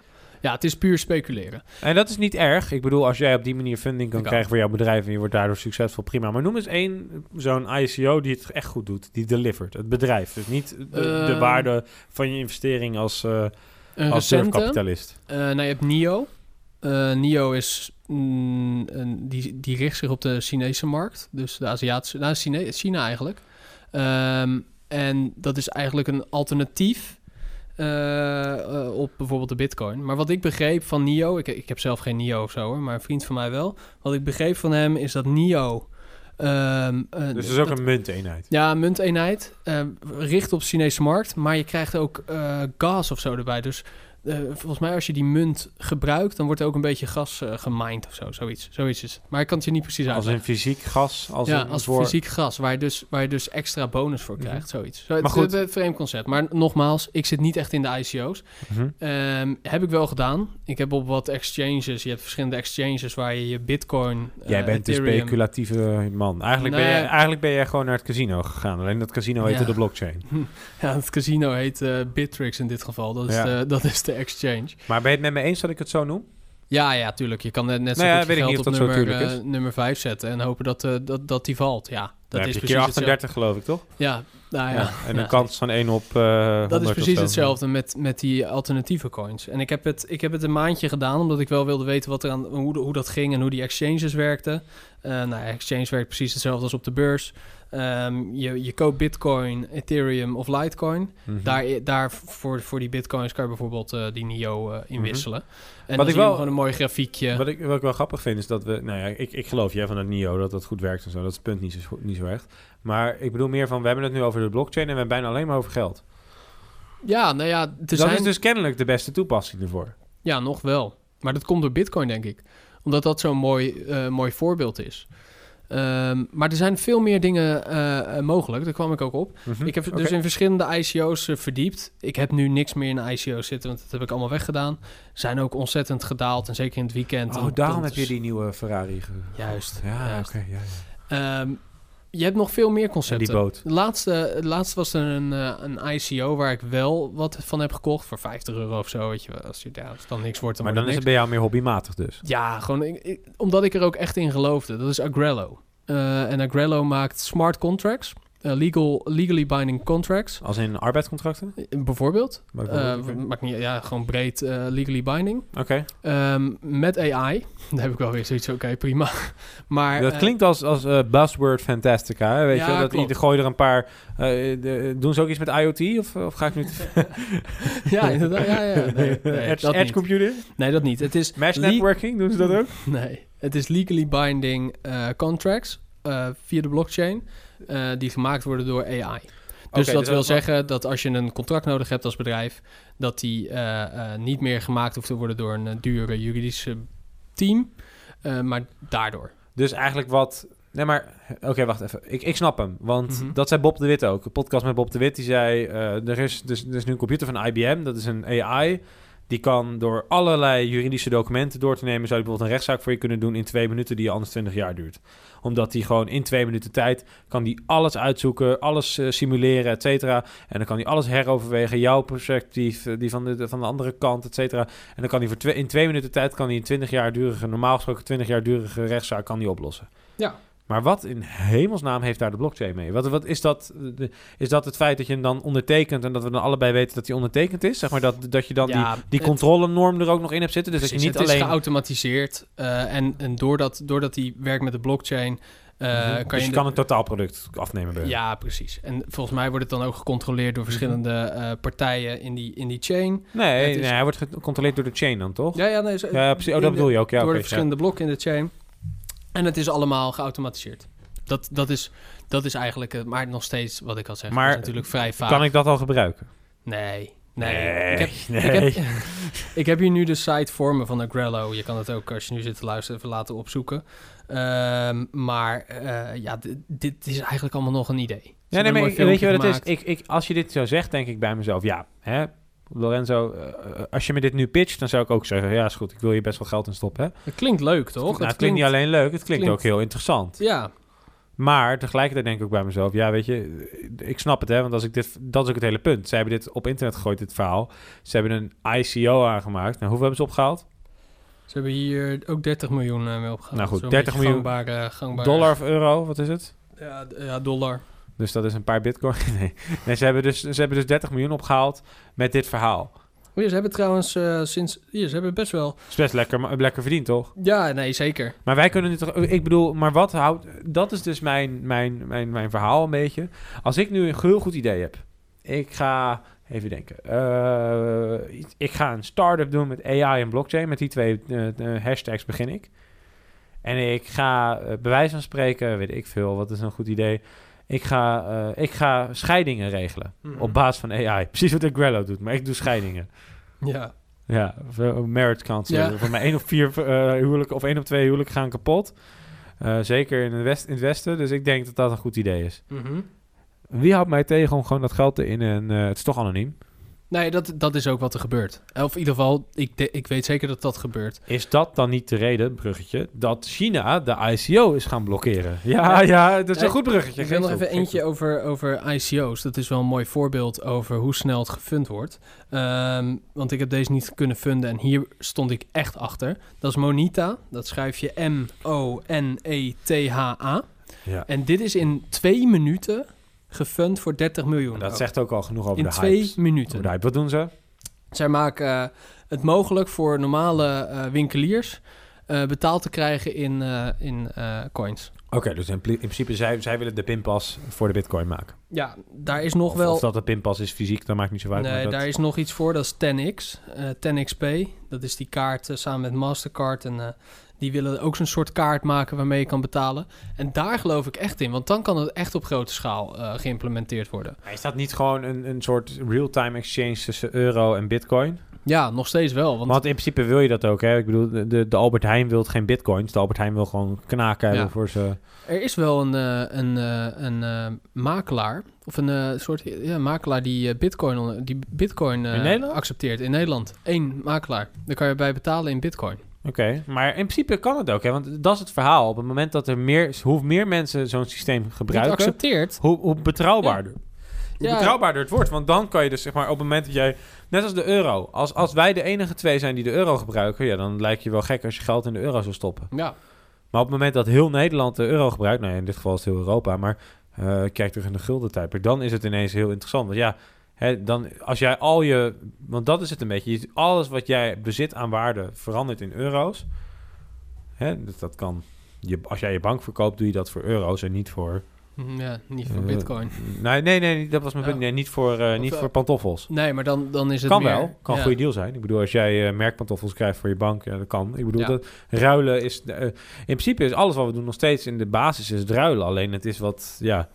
Ja, het is puur speculeren. En dat is niet erg. Ik bedoel, als jij op die manier funding kan krijgen voor jouw bedrijf en je wordt daardoor succesvol, prima. Maar noem eens één zo'n ICO die het echt goed doet, die delivert. Het bedrijf. Dus niet de, de Ehm, waarde van je investering als, eh Een als recente, durfkapitalist. eh nou je hebt NIO. Eh, NIO is, mm, een, die, die richt zich op de Chinese markt. Dus de Aziatische, nou China, China eigenlijk. Ehm, en dat is eigenlijk een alternatief eh, eh, op bijvoorbeeld de bitcoin. Maar wat ik begreep van NIO, ik, ik heb zelf geen NIO of zo hoor, maar een vriend van mij wel. Wat ik begreep van hem is dat NIO... ehm, eh, Dus het is ook dat- een munteenheid. ja, een munteenheid. richt op de Chinese markt. Maar je krijgt ook gas of zo erbij. Dus eh, volgens mij als je die munt gebruikt, dan wordt er ook een beetje gas uh, gemined of zo. Zoiets, zoiets is het. Maar ik kan het je niet precies uitleggen. Als een fysiek gas? Als ja, een als voor... fysiek gas, waar je dus, waar je dus extra bonus voor krijgt. Zoiets. Zo, Maar het, goed. het, vreemd concept. Maar nogmaals, ik zit niet echt in de ICO's. Mhm. Ehm, heb ik wel gedaan. Ik heb op wat exchanges, je hebt verschillende exchanges waar je je bitcoin, Jij eh, bent de Ethereum... speculatieve man. Eigenlijk, ben jij, eigenlijk ben jij gewoon naar het casino gegaan. Alleen dat casino heette Ja. de blockchain. [laughs] Ja, het casino heet Bittrex in dit geval. Dat is, Ja. de, dat is de exchange. Maar ben je het met me eens dat ik het zo noem? Ja, ja, tuurlijk. Je kan net, net zo Nou ja, goed je geld op nummer, eh, nummer 5 zetten en hopen dat, eh, dat, dat die valt. Ja, dat is heb je precies keer hetzelfde. 38 geloof ik, toch? Ja, nou ja. Ja, en een Ja. kans van 1 op eh 100 Dat is precies hetzelfde met, met die alternatieve coins. En ik heb, het, ik heb het een maandje gedaan, omdat ik wel wilde weten wat er aan, hoe, hoe dat ging en hoe die exchanges werkten. Eh nou, ja, exchange werkt precies hetzelfde als op de beurs. Ehm, je, je koopt Bitcoin, Ethereum of Litecoin. Mhm. Daar, daar voor, voor die Bitcoins kan je bijvoorbeeld eh, die NIO eh inwisselen. En dan ik zie je wel- gewoon een mooi grafiekje. Wat ik, wat ik wel grappig vind is dat we... Nou ja, ik, ik geloof jij van het NIO dat dat goed werkt en zo. Dat is het punt niet zo, niet zo echt. Maar ik bedoel meer van... We hebben het nu over de blockchain en we hebben bijna alleen maar over geld. Ja, nou ja, dat zijn... is dus kennelijk de beste toepassing ervoor. Ja, nog wel. Maar dat komt door Bitcoin, denk ik. Omdat dat zo'n mooi, eh, mooi voorbeeld is. Ehm, maar er zijn veel meer dingen eh, eh, mogelijk. Daar kwam ik ook op. Mhm. Ik heb dus in verschillende ICO's eh, verdiept. Ik heb nu niks meer in ICO's zitten, want dat heb ik allemaal weggedaan. Zijn ook ontzettend gedaald en zeker in het weekend. Oh, daarom heb je die nieuwe Ferrari. Ge... Juist. Ja, juist. oké. ja, ja. Ehm, je hebt nog veel meer En concepten. die boot. Laatste, laatste was er een, eh, een ICO waar ik wel wat van heb gekocht. Voor 50 euro of zo, weet je wel. Als, je, ja, als het dan niks wordt, dan Maar dan is het bij jou meer hobbymatig dus. Ja, gewoon ik- ik- omdat ik er ook echt in geloofde. Dat is Agrello. Eh, en Agrello maakt smart contracts. Eh, legal, legally binding contracts. Als in arbeidscontracten? Eh, Bijvoorbeeld. Bijvoorbeeld, Eh, maakt niet, ja, gewoon breed legally binding. Oké. Ehm, met AI. [laughs] Daar heb ik wel weer zoiets, oké, prima. [laughs] Maar, Dat klinkt als, als buzzword fantastica, hè? weet Ja, je? Dat klopt. ieder gooi er een paar... de- doen ze ook iets met IoT? Of, of ga ik nu... [laughs] te- ja, inderdaad. Ja, ja. Nee, nee, edge dat edge niet. computer? Nee, dat niet. Het is Mesh networking, doen ze dat ook? Nee, het is legally binding contracts via de blockchain eh, die gemaakt worden door AI. Dus Oké, dat wil dat- zeggen dat als je een contract nodig hebt als bedrijf, dat die eh, eh, niet meer gemaakt hoeft te worden door een dure juridische team, maar daardoor. Dus eigenlijk wat... Nee, maar... Oké, wacht even. Ik, ik snap hem. Want Mhm. dat zei Bob de Wit ook. Een podcast met Bob de Wit. Die zei... er, is, dus, er is nu een computer van IBM. Dat is een AI. Die kan door allerlei juridische documenten door te nemen... zou je bijvoorbeeld een rechtszaak voor je kunnen doen... in twee minuten die anders 20 jaar duurt. Omdat die gewoon in twee minuten tijd... kan die alles uitzoeken, alles eh, simuleren, et cetera. En dan kan hij alles heroverwegen. Jouw perspectief, eh, die van de, van de andere kant, et cetera. En dan kan hij voor twee, in twee minuten tijd... kan hij een 20 jaar durige... normaal gesproken 20 jaar durige rechtszaak kan hij oplossen. Ja. Maar wat in hemelsnaam heeft daar de blockchain mee? Wat, wat is, dat, is dat het feit dat je hem dan ondertekent en dat we dan allebei weten dat hij ondertekend is? Zeg maar dat, dat je dan Ja, die, die het- controlenorm er ook nog in hebt zitten? Dus Precies, dat je het niet is alleen... geautomatiseerd eh, en, en doordat, doordat die werkt met de blockchain, eh, Mhm. kan dus je, je de- kan een totaalproduct afnemen bij. Ja, precies. En volgens mij wordt het dan ook gecontroleerd door verschillende eh, partijen in die, in die chain. Nee, Het is- nee, hij wordt gecontroleerd door de chain dan, toch? Ja, ja, nee, zo- Ja, precies. Oh, dat bedoel je ook. Ja, door de verschillende blokken in de chain. En het is allemaal geautomatiseerd. Dat, dat, is, dat is eigenlijk, het, maar nog steeds wat ik al zeg. Maar is natuurlijk vrij vaak. Kan ik dat al gebruiken? Nee, nee. Nee, Ik, heb, nee. Ik, heb, [laughs] ik heb hier nu de site voor me van Agrello. Je kan het ook, als je nu zit te luisteren, even laten opzoeken. Ehm, maar eh, ja, dit, is eigenlijk allemaal nog een idee. Ja, nee, een maar ik- weet je wat het is? Ik, ik, als je dit zo zegt, denk ik bij mezelf, ja, hè, Lorenzo, eh, als je me dit nu pitcht, dan zou ik ook zeggen, ja, is goed, ik wil hier best wel geld in stoppen. Hè? Het klinkt leuk, toch? Nou, het klinkt niet alleen leuk, het klinkt, klinkt- ook heel interessant. Ja, Maar tegelijkertijd denk ik ook bij mezelf, ja, weet je, ik snap het, hè, want als ik dit, dat is ook het hele punt. Ze hebben dit op internet gegooid, dit verhaal. Ze hebben een ICO aangemaakt. Nou, hoeveel hebben ze opgehaald? ze hebben hier ook 30 miljoen eh, mee opgehaald. Nou goed, Zo'n 30 beetje miljoen Gangbare, gangbare, Dollar of euro, wat is het? Ja, ja, dollar. Dus dat is een paar bitcoin. [laughs] Nee, nee ze, hebben dus, ze hebben dus 30 miljoen opgehaald met dit verhaal. Oh ja, ze hebben trouwens eh, sinds... Ja, ze hebben best wel... is best lekker, maar- lekker verdiend, toch? Ja, nee, zeker. Maar wij kunnen nu toch... Ik bedoel, maar wat houdt... Dat is dus mijn, mijn, mijn, mijn verhaal een beetje. Als ik nu een heel goed idee heb. Ik ga... Even denken. eh, ik ga een start-up doen met AI en blockchain. Met die twee eh, hashtags begin ik. En ik ga, bij wijze van spreken, weet ik veel, wat is een goed idee. Ik ga, eh, ik ga scheidingen regelen Mhm. op basis van AI. Precies wat Agrello doet, maar ik doe scheidingen. Ja. Ja, marriage counselor. Ja. Voor mij één of vier eh, huwelijken of één of twee huwelijken gaan kapot. Eh, zeker in het, west, in het westen. Dus ik denk dat dat een goed idee is. Wie houdt mij tegen om gewoon dat geld te in en het is toch anoniem? Nee, dat, dat is ook wat er gebeurt. Of in ieder geval, ik, de- ik weet zeker dat dat gebeurt. Is dat dan niet de reden, bruggetje, dat China de ICO is gaan blokkeren? Ja, ja, dat is een goed bruggetje. Ik wil nog even geef eentje over, over ICO's. Dat is wel een mooi voorbeeld over hoe snel het gefund wordt. Ehm, want ik heb deze niet kunnen funden en hier stond ik echt achter. Dat is Monita. Dat schrijf je E M-O-N-E-T-H-A. Ja. En dit is in twee minuten gefund voor 30 miljoen. Dat ook. zegt ook al genoeg over in de twee hypes. minuten. Over de hype. Wat doen ze? Zij maken eh, het mogelijk voor normale eh, winkeliers eh, betaald te krijgen in, in coins. Oké, dus in, in principe zij, zij willen de pinpas voor de bitcoin maken. Ja, daar is nog of, wel... of dat de pinpas is fysiek, dat maakt niet zo uit. Nee, dat- daar is nog iets voor. Dat is 10x. eh 10xp. Dat is die kaart samen met Mastercard. En die willen ook zo'n soort kaart maken waarmee je kan betalen. En daar geloof ik echt in. Want dan kan het echt op grote schaal eh, geïmplementeerd worden. Is dat niet gewoon een, een soort real-time exchange tussen euro en bitcoin? Ja, nog steeds wel. Want, Want in principe wil je dat ook, hè? Ik bedoel, de, de, Albert Heijn wil geen bitcoins. De Albert Heijn wil gewoon knaken Ja. voor ze. er is wel een, eh, een, eh, een makelaar. Of een soort ja, makelaar die bitcoin, die bitcoin In accepteert. In Nederland. Eén makelaar. Daar kan je bij betalen in bitcoin. Oké, maar in principe kan het ook, hè? Want dat is het verhaal. Op het moment dat er meer, hoe meer mensen zo'n systeem gebruiken, accepteert. hoe, hoe betrouwbaarder. Hoe Ja. betrouwbaarder het wordt. Want dan kan je dus, zeg maar, op het moment dat jij... Net als de euro. Als, als wij de enige twee zijn die de euro gebruiken... Ja, dan lijkt je wel gek als je geld in de euro zou stoppen. Ja. Maar op het moment dat heel Nederland de euro gebruikt... Nou, in dit geval is het heel Europa, maar... eh, kijk terug in de gulden. Dan is het ineens heel interessant. Want ja, hè, dan, als jij al je... Want dat is het een beetje. Je- Alles wat jij bezit aan waarde verandert in euro's. Hè, dus dat kan... Je, als jij je bank verkoopt, doe je dat voor euro's en niet voor... Hm, Ja, niet voor eh, bitcoin. Nee, nee, nee, dat was mijn punt. Nee, niet voor, eh, niet Of, voor eh, pantoffels. Nee, maar dan, dan is het Kan meer... wel, kan een goede deal zijn. Ik bedoel, als jij merkpantoffels krijgt voor je bank, ja, dat kan. Ik bedoel, Ja. dat ruilen is... in principe is alles wat we doen nog steeds in de basis is het ruilen. Alleen het is wat, ja,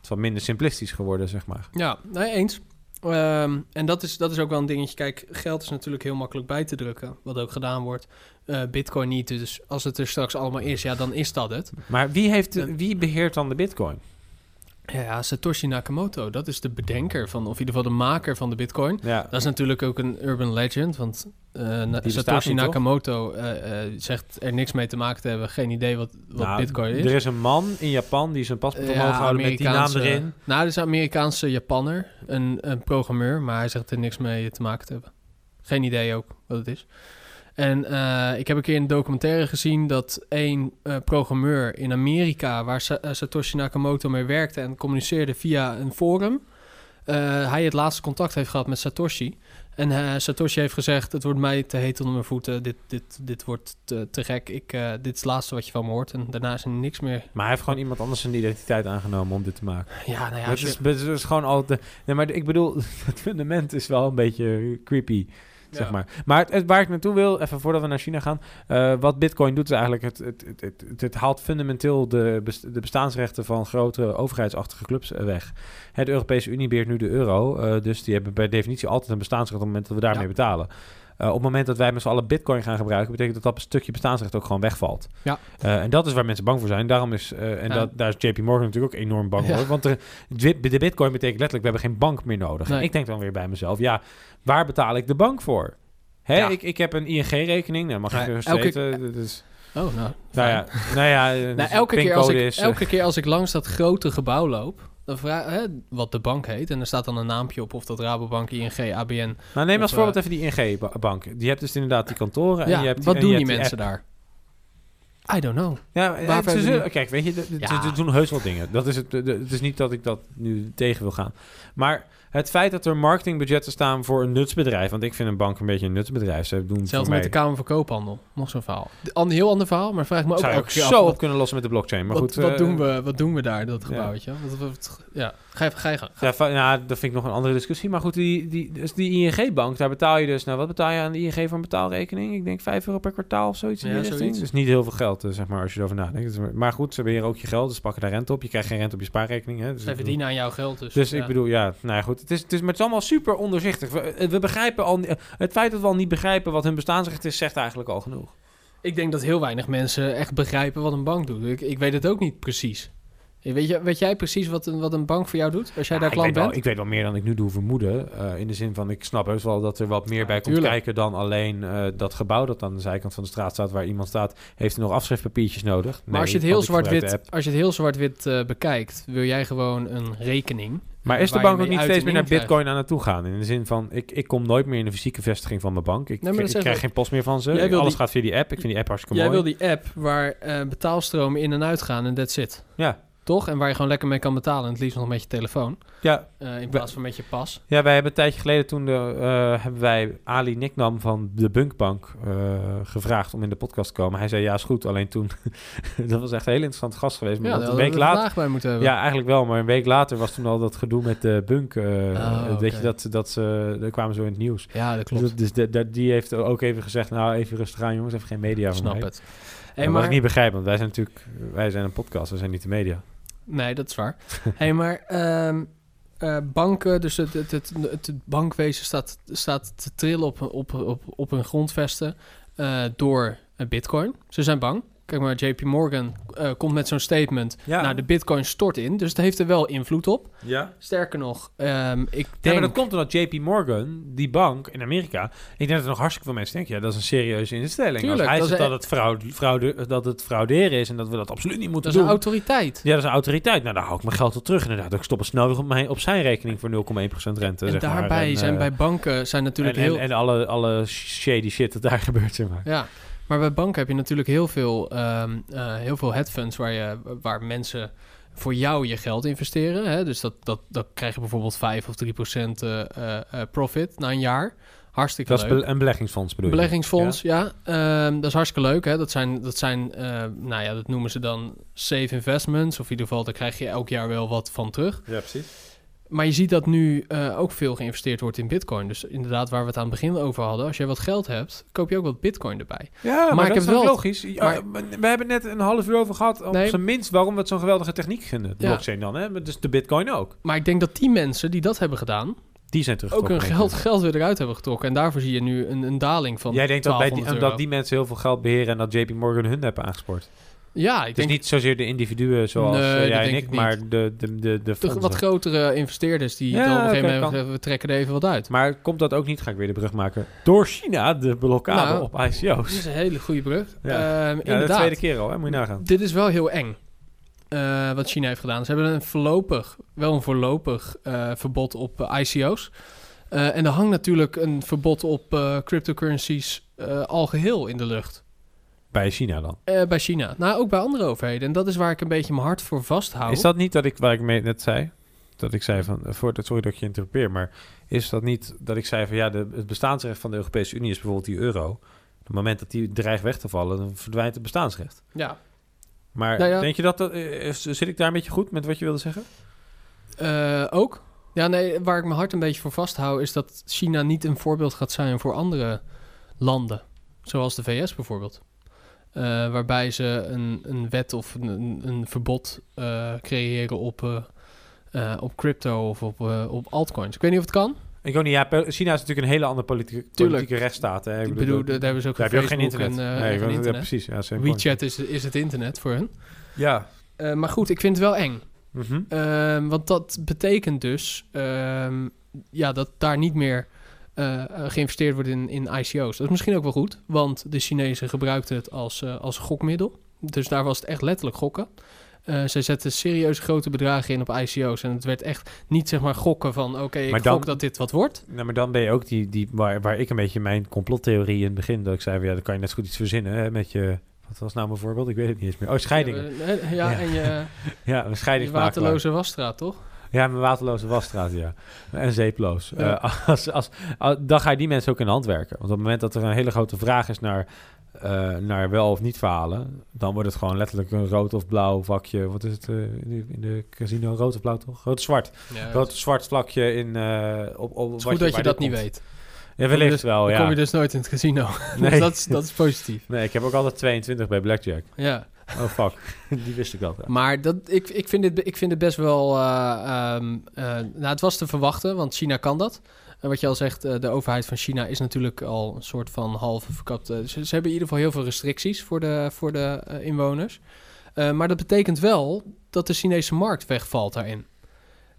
het is wat minder simplistisch geworden, zeg maar. Ja, nee, eens. Ehm, en dat is, dat is ook wel een dingetje. Kijk, geld is natuurlijk heel makkelijk bij te drukken. Wat ook gedaan wordt. Eh, Bitcoin niet. Dus als het er straks allemaal is, ja, dan is dat het. Maar wie, heeft, wie beheert dan de bitcoin? Ja, Satoshi Nakamoto, dat is de bedenker van, of in ieder geval de maker van de Bitcoin. Ja, Dat is natuurlijk ook een urban legend, want eh, Satoshi? Nakamoto eh, eh, zegt er niks mee te maken te hebben. Geen idee wat, wat Nou, Bitcoin is. Er is een man in Japan die zijn paspoort Ja, omhoog houden met die naam erin. Nou, dat is een Amerikaanse Japanner, een, een programmeur, maar hij zegt er niks mee te maken te hebben. Geen idee ook wat het is. En eh, ik heb een keer een documentaire gezien dat één eh, programmeur in Amerika, waar Sa- eh, Satoshi Nakamoto mee werkte en communiceerde via een forum, hij het laatste contact heeft gehad met Satoshi. En Satoshi heeft gezegd, het wordt mij te heet onder mijn voeten, dit, dit, dit wordt te, te gek, ik, dit is het laatste wat je van me hoort. En daarna is er niks meer. Maar hij heeft gewoon iemand anders zijn identiteit aangenomen om dit te maken. Ja, nou ja, dat, je- is, dat is gewoon altijd... Nee, maar ik bedoel, [laughs] het fundament is wel een beetje creepy. Zeg maar. Maar het, het- waar ik naartoe wil, even voordat we naar China gaan, eh, wat Bitcoin doet is eigenlijk, het, het, het, het, het- het haalt fundamenteel de, best- de bestaansrechten van grote overheidsachtige clubs eh, weg. Hè, de Europese Unie beheert nu de euro, eh, dus die hebben per definitie altijd een bestaansrecht op het moment dat we daarmee Ja. betalen. Eh, op het moment dat wij met z'n allen bitcoin gaan gebruiken, betekent dat dat een stukje bestaansrecht ook gewoon wegvalt. Ja. Eh, en dat is waar mensen bang voor zijn. Daarom is, eh, en Ja. dat, daar is JP Morgan natuurlijk ook enorm bang Ja. voor. Want de, de bitcoin betekent letterlijk, we hebben geen bank meer nodig. En ik denk dan weer bij mezelf, ja, waar betaal ik de bank voor? Hè, Ja. ik, ik heb een ING-rekening, nou mag ik weten. Dat is, Oh, nou. nou ja, nou ja Nou, dus elke, keer als ik, is, elke keer als ik langs dat grote gebouw loop, dan vraag hè, wat de bank heet, en er staat dan een naampje op of dat Rabobank, ING, ABN. nou, neem als voorbeeld even die ING-bank. Die hebt dus inderdaad die kantoren. en Ja, je hebt wat en doen die mensen daar? I don't know. Ja, eh, ze kijk, weet je, Ja. ze doen heus wel dingen. Dat is het, het is niet dat ik dat nu tegen wil gaan. Maar het feit dat er marketingbudgetten staan voor een nutsbedrijf... want ik vind een bank een beetje een nutsbedrijf. Ze doen Zelfs met de Kamer van Koophandel. Nog zo'n verhaal. Een heel ander verhaal, maar vraag me ook zou ook zo af, op wat, kunnen lossen met de blockchain. Maar wat, goed, wat, eh, doen we, wat doen we daar, dat gebouw, ja. weet je? Wat, wat- ja, ga even, ga je gang. Ja, dat vind ik nog een andere discussie. Maar goed, die, die, dus die ING-bank, daar betaal je dus... Nou, wat betaal je aan de ING voor een betaalrekening? Ik denk 5 euro per kwartaal of zoiets in Ja, zoiets. Dus niet heel veel geld, eh, zeg maar, als je erover nadenkt. Maar goed, ze beheren ook je geld, dus ze pakken daar rente op. Je krijgt geen rente op je spaarrekening. Hè? Dus bedoel- verdienen aan jouw geld, dus... Dus ja. ik bedoel, ja, nou ja, goed. het, het, is, het, is, maar het is allemaal super onderzichtig. We, we begrijpen al... Het feit dat we al niet begrijpen wat hun bestaansrecht is... zegt eigenlijk al genoeg. Ik denk dat heel weinig mensen echt begrijpen wat een bank doet. Ik, ik weet het ook niet precies. Weet, je, weet jij precies wat een, wat een bank voor jou doet als jij daar klant ik bent? Wel, ik weet wel meer dan ik nu doe vermoeden. Uh, in de zin van, ik snap heus wel dat er wat meer ja, bij komt kijken dan alleen uh, dat gebouw dat aan de zijkant van de straat staat waar iemand staat. Heeft er nog afschriftpapiertjes nodig? Maar als, je het heel zwart-wit, het uh, bekijkt, wil jij gewoon een rekening. Maar is de bank ook niet steeds meer naar bitcoin aan naartoe gaan? In de zin van, ik, ik kom nooit meer in de fysieke vestiging van mijn bank. Ik, nee, ik krijg geen post meer van ze. Alles die, gaat via die app. Ik vind die app hartstikke jij mooi. Jij wil die app waar betaalstromen in en uit gaan en that's it. Ja, toch? En waar je gewoon lekker mee kan betalen. En het liefst nog met je telefoon. Ja. Uh, in plaats van met je pas. Ja, wij hebben een tijdje geleden toen de, uh, hebben wij Ali Nicknam van de Bunkbank uh, gevraagd om in de podcast te komen. Hij zei ja, is goed. Alleen toen, [laughs] dat was echt een heel interessant gast geweest. Maar ja, een week later. bij moeten hebben. Ja, eigenlijk wel. Maar een week later was toen al dat gedoe met de Bunk. Oh, weet okay. je, dat, dat ze, daar kwamen zo in het nieuws. Ja, dat klopt. Dus, dus de, die heeft ook even gezegd, nou even rustig aan jongens, even geen media Snap van het. Hey, maar... Wat ik niet begrijp, want wij zijn natuurlijk, wij zijn een podcast, we zijn niet de media. Nee, dat is waar. [laughs] hey, maar um, uh, banken, dus het, het, het, bankwezen staat, staat te trillen op, op, op, op hun grondvesten uh, door bitcoin. Ze zijn bang. Kijk maar, JP Morgan uh, komt met zo'n statement. Ja. Nou, de bitcoin stort in, dus het heeft er wel invloed op. Ja. Sterker nog, um, ik denk... Ja, maar dat komt omdat JP Morgan, die bank in Amerika... Ik denk dat er nog hartstikke veel mensen denken... ja, dat is een serieuze instelling. Tuurlijk, Als hij zegt dat, het fraude, fraude, dat het frauderen is... en dat we dat absoluut niet moeten doen... Dat is een autoriteit. Ja, dat is een autoriteit. Nou, dan hou ik mijn geld al terug inderdaad. Ik stop het snel op, mijn, op zijn rekening voor 0,1% rente. En zeg daarbij maar. en, zijn uh, bij banken zijn natuurlijk en, heel... En, en alle, alle shady shit dat daar [laughs] gebeurt, zeg maar. Ja, maar bij banken heb je natuurlijk heel veel, um, uh, heel veel hedgefunds waar, je, waar mensen voor jou je geld investeren. Hè? Dus dat, dat, dat krijg je bijvoorbeeld 5 of 3 procent uh, uh, profit na een jaar. Hartstikke dat leuk. Dat is een beleggingsfonds bedoel je? Beleggingsfonds, ja. ja. Um, dat is hartstikke leuk. Hè? Dat zijn, dat zijn nou ja, dat noemen ze dan safe investments. Of in ieder geval, daar krijg je elk jaar wel wat van terug. Ja, precies. Maar je ziet dat nu uh, ook veel geïnvesteerd wordt in bitcoin. Dus inderdaad, waar we het aan het begin over hadden. Als je wat geld hebt, koop je ook wat bitcoin erbij. Ja, maar, dat heb is wel logisch. Maar, we hebben net een half uur over gehad. Op Nee. zijn minst waarom we het zo'n geweldige techniek vinden. De Ja. blockchain dan, hè? Dus de bitcoin ook. Maar ik denk dat die mensen die dat hebben gedaan... Die zijn ook hun geld, geld weer eruit hebben getrokken. En daarvoor zie je nu een, een daling van Jij denkt dat, bij die, 1200 dat die mensen heel veel geld beheren... en dat JP Morgan hun hebben aangespoord. Ja, ik Dus denk niet zozeer de individuen zoals Nee, eh, dat jij en ik, ik maar de, de, de, de de wat grotere investeerders die Ja, dan op een gegeven moment zeggen, we trekken er even wat uit. Maar komt dat ook niet, ga ik weer de brug maken, door China, de blokkade Nou, op Dat ICO's? is een hele goede brug. Ja. Ehm, Ja, de inderdaad. tweede keer al, hè? moet je nagaan. Dit is wel heel eng. eh, wat China heeft gedaan. Ze hebben een voorlopig, wel een voorlopig eh, verbod op ICO's. En er hangt natuurlijk een verbod op cryptocurrencies al geheel in de lucht. Bij China dan. Eh, bij China. Nou, ook bij andere overheden. En dat is waar ik een beetje mijn hart voor vasthoud. Is dat niet dat ik, waar ik mee net zei, dat ik zei van, eh, voor, sorry dat ik je interrupeer, maar is dat niet dat ik zei van, ja, de, het bestaansrecht van de Europese Unie is bijvoorbeeld die euro. Op het moment dat die dreigt weg te vallen, dan verdwijnt het bestaansrecht. Ja. Maar Nou ja. denk je dat, dat eh, zit ik daar een beetje goed met wat je wilde zeggen? Eh, ook? Ja, nee, waar ik mijn hart een beetje voor vasthoud... is dat China niet een voorbeeld gaat zijn voor andere landen. Zoals de VS bijvoorbeeld. Eh, waarbij ze een, een wet of een, een, verbod eh, creëren op, eh, op crypto of op, op altcoins. Ik weet niet of het kan. Ik ook niet, ja, China is natuurlijk een hele andere politieke, politieke rechtsstaat. Hè? Ik bedoel, daar hebben ze ook daar geen heb je ook geen Facebook internet. en, nee, en geen ja, internet. precies. Ja, same WeChat is, is het internet voor point. Ja. Maar goed, ik vind het wel eng. Mhm. Ehm, want dat betekent dus ehm, ja, dat daar niet meer eh, eh, geïnvesteerd wordt in, in ICO's. Dat is misschien ook wel goed, want de Chinezen gebruikten het als, eh, als gokmiddel. Dus daar was het echt letterlijk gokken. Eh zij zetten serieus grote bedragen in op ICO's. En het werd echt niet zeg maar gokken van... oké, ik dan- gok dat dit wat wordt. Nou, maar dan ben je ook die, die waar, waar ik een beetje mijn complottheorie in het begin, dat ik zei, ja, dan kan je net zo goed iets verzinnen hè, met je, wat was nou mijn voorbeeld? Ik weet het niet eens meer. Oh, scheidingen. Ja, Ja. en je, [laughs] Ja, een je scheidingsmakelaar. waterloze wasstraat, toch? Ja, mijn waterloze wasstraat, ja. En zeeploos. Ja. Eh, [laughs] als, als, als- dan ga je die mensen ook in de hand werken. Want op het moment dat er een hele grote vraag is naar, eh, naar wel of niet verhalen, dan wordt het gewoon letterlijk een rood of blauw vakje. Wat is het eh, in, de, in de casino? Rood of blauw toch? Rood of zwart. Ja, Rood of zwart vlakje in... eh op, op, het is wat goed dat je dat niet weet. Ja, wellicht Dus- wel, Dan ja. kom je dus nooit in het casino. [laughs] Nee. dus dat is, dat is positief. Nee, ik heb ook altijd 22 bij Blackjack. Ja. Oh, fuck. [laughs] Die wist ik ja. Maar dat, ik, ik, vind dit, ik vind het best wel... eh, ehm, eh, nou, het was te verwachten, want China kan dat. En wat je al zegt, eh, de overheid van China is natuurlijk al een soort van halve verkapte... Ze, ze hebben in ieder geval heel veel restricties voor de, voor de inwoners. Maar dat betekent wel dat de Chinese markt wegvalt daarin.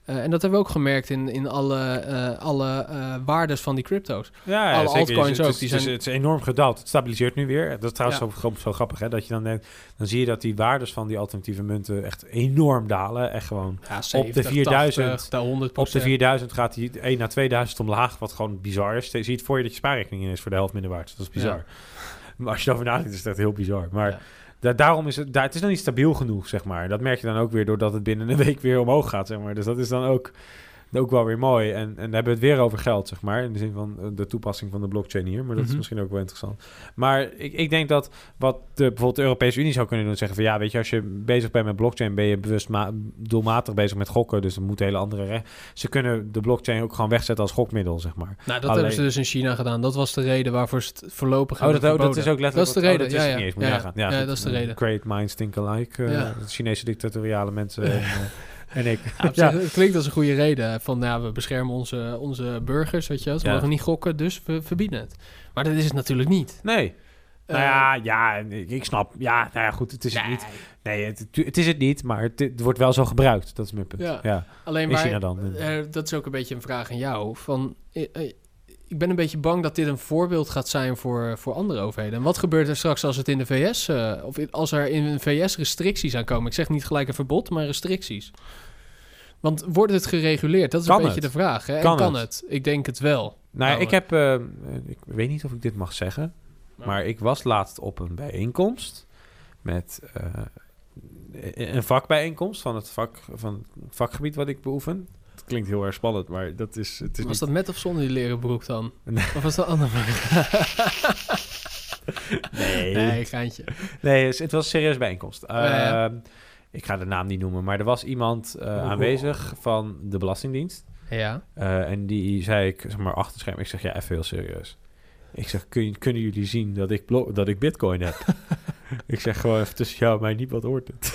Eh, en dat hebben we ook gemerkt in, in alle, eh, alle eh, waardes van die crypto's. Ja, ja, Alle zeker. altcoins het, ook, die het is- zijn- het is enorm gedaald. Het stabiliseert nu weer. Dat is trouwens Ja. zo, grappig, hè? Dat je dan denkt, dan zie je dat die waardes van die alternatieve munten echt enorm dalen. Echt gewoon. Ja, 70, 4000, 80, daar 100 Op de 4000 gaat die 1 naar 2000 omlaag, wat gewoon bizar is. Je ziet voor je dat je spaarrekening in is voor de helft minder waard. Dat is bizar. Maar als je erover nadenkt, is echt heel bizar. Maar. Da- daarom is het, het is nog niet stabiel genoeg, zeg maar. Dat merk je dan ook weer doordat het binnen een week weer omhoog gaat, zeg maar. Dus dat is dan ook, ook wel weer mooi. En, en dan hebben we het weer over geld, zeg maar. In de zin van eh, de toepassing van de blockchain hier. Maar dat is Mhm. misschien ook wel interessant. Maar ik, ik denk dat wat de, bijvoorbeeld de Europese Unie zou kunnen doen... zeggen van ja, weet je, als je bezig bent met blockchain... ben je bewust ma- doelmatig bezig met gokken. Dus er moeten hele andere... Re- Ze kunnen de blockchain ook gewoon wegzetten als gokmiddel, zeg maar. Nou, dat Alleen- hebben ze dus in China gedaan. Dat was de reden waarvoor ze het voorlopig Oh, dat, oh, dat is ook letterlijk... Dat is de reden, oh, dat ja, ja. niet eens, moet Ja, dat is de reden. Great minds think alike. eh. Chinese dictatoriale mensen en, [laughs] eh, en ik. Ja, zich, het klinkt als een goede reden. Van ja, we beschermen onze, onze burgers, weet je wel. Ze Ja. mogen niet gokken, dus we verbieden het. Maar dat is het natuurlijk niet. Nee. Eh, nou ja, ja, ik, snap. Ja, nou ja, goed, het is het niet. Nee, het, het is het niet, maar het, het wordt wel zo gebruikt. Dat is mijn punt. Ja. Ja, Alleen maar, China dan. eh, dat is ook een beetje een vraag aan jou. Van, eh, eh, ik ben een beetje bang dat dit een voorbeeld gaat zijn voor, voor andere overheden. En wat gebeurt er straks als het in de VS, eh, of in- als er in de VS restricties aankomen? Ik zeg niet gelijk een verbod, maar restricties. Want wordt het gereguleerd? Dat is Kan een beetje het? de vraag. Hè? En Kan Kan, het? het? Ik denk het wel. Nou, Nou, ik heb... eh, ik weet niet of ik dit mag zeggen. Maar- Maar ik was laatst op een bijeenkomst met eh, een vakbijeenkomst van het, vak, van het vakgebied wat ik beoefen. Het klinkt heel erg spannend, maar dat is... Het is Was niet- dat met of zonder die leren broek dan? Nee. Of was dat anders? [laughs] Nee. nee, geintje. Nee, het was een serieuze bijeenkomst. ja, ja. Ik ga de naam niet noemen, maar er was iemand eh, aanwezig van de Belastingdienst. Ja. Eh, en die zei ik, zeg maar, achter scherm. Ik zeg, ja, even heel serieus. Ik zeg, kun, kunnen jullie zien dat ik, dat ik bitcoin heb? [laughs] ik zeg gewoon even tussen jou en mij, niet wat hoort het.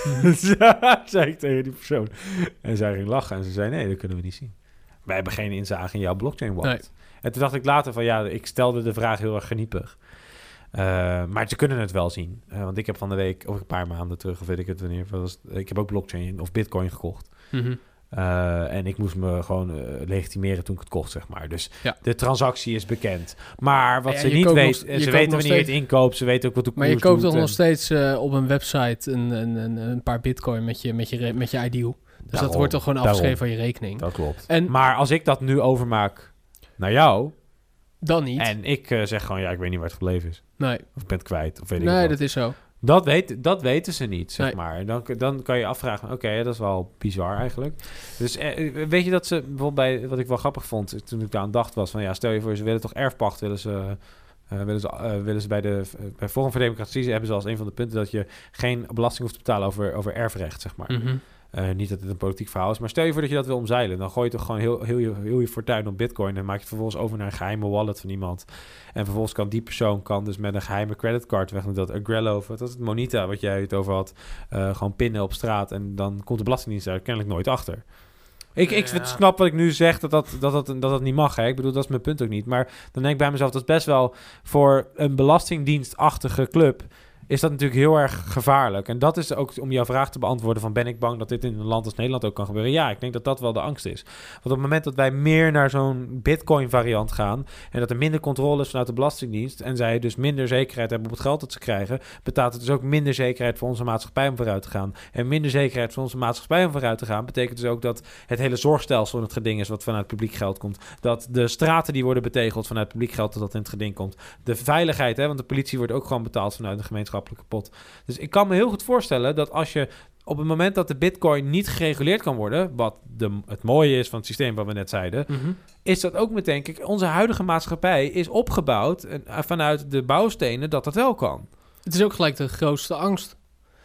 [laughs] zei ik tegen die persoon. En zij ging lachen en ze zei, nee, dat kunnen we niet zien. Wij hebben geen inzage in jouw blockchain wallet. En toen dacht ik later van, ja, ik stelde de vraag heel erg geniepig. Eh, maar ze kunnen het wel zien. Eh, want ik heb van de week, of een paar maanden terug, of weet ik het wanneer, was, ik heb ook blockchain of bitcoin gekocht. Mhm. Uh, en ik moest me gewoon legitimeren toen ik het kocht, zeg maar. Dus Ja. de transactie is bekend. Maar wat ze niet weten, nog- ze weten wanneer je het inkoopt, ze weten ook wat de koers Maar je koopt toch nog steeds eh, op een website een, een, een, een paar bitcoin met je, met je, met je ideal. Dus dat wordt toch gewoon daarom. afgeschreven van je rekening. Dat klopt. En- maar als ik dat nu overmaak naar jou... Dan niet. en ik eh, zeg gewoon, ja, ik weet niet waar het gebleven is. nee, Of ik ben het kwijt, of weet ik nee dat is zo. Dat, weet, dat weten ze niet, zeg Nee. maar. Dan, dan kan je afvragen, oké, dat is wel bizar eigenlijk. Dus eh, weet je dat ze, bijvoorbeeld bij, wat ik wel grappig vond, toen ik daar aan dacht was van, ja, stel je voor, ze willen toch erfpacht, willen ze, eh, willen ze, willen ze bij de, bij Forum voor Democratie hebben ze als een van de punten dat je geen belasting hoeft te betalen over, over erfrecht, zeg maar. Mhm. Eh, niet dat het een politiek verhaal is, maar stel je voor dat je dat wil omzeilen. Dan gooi je toch gewoon heel, heel, je, heel je fortuin op bitcoin en maak je het vervolgens over naar een geheime wallet van iemand. En vervolgens kan die persoon kan dus met een geheime creditcard weg, dat Agrello of wat was het, Monita, wat jij het over had, eh, gewoon pinnen op straat en dan komt de Belastingdienst daar kennelijk nooit achter. Ik, ik Ja. snap wat ik nu zeg, dat dat, dat, dat, dat, dat niet mag. Hè? Ik bedoel, dat is mijn punt ook niet. Maar dan denk ik bij mezelf, dat is best wel voor een belastingdienstachtige club is dat natuurlijk heel erg gevaarlijk. En dat is ook om jouw vraag te beantwoorden van ben ik bang dat dit in een land als Nederland ook kan gebeuren? Ja, ik denk dat dat wel de angst is. Want op het moment dat wij meer naar zo'n bitcoin variant gaan en dat er minder controle is vanuit de Belastingdienst en zij dus minder zekerheid hebben op het geld dat ze krijgen, betaalt het dus ook minder zekerheid voor onze maatschappij om vooruit te gaan. En minder zekerheid voor onze maatschappij om vooruit te gaan betekent dus ook dat het hele zorgstelsel in het geding is wat vanuit publiek geld komt. Dat de straten die worden betegeld vanuit publiek geld dat dat in het geding komt. De veiligheid, hè, want de politie wordt ook gewoon betaald vanuit de pot. Dus ik kan me heel goed voorstellen dat als je op het moment dat de bitcoin niet gereguleerd kan worden, wat de, het mooie is van het systeem wat we net zeiden, Mhm. is dat ook meteen, kijk, onze huidige maatschappij is opgebouwd eh, vanuit de bouwstenen dat dat wel kan. Het is ook gelijk de grootste angst.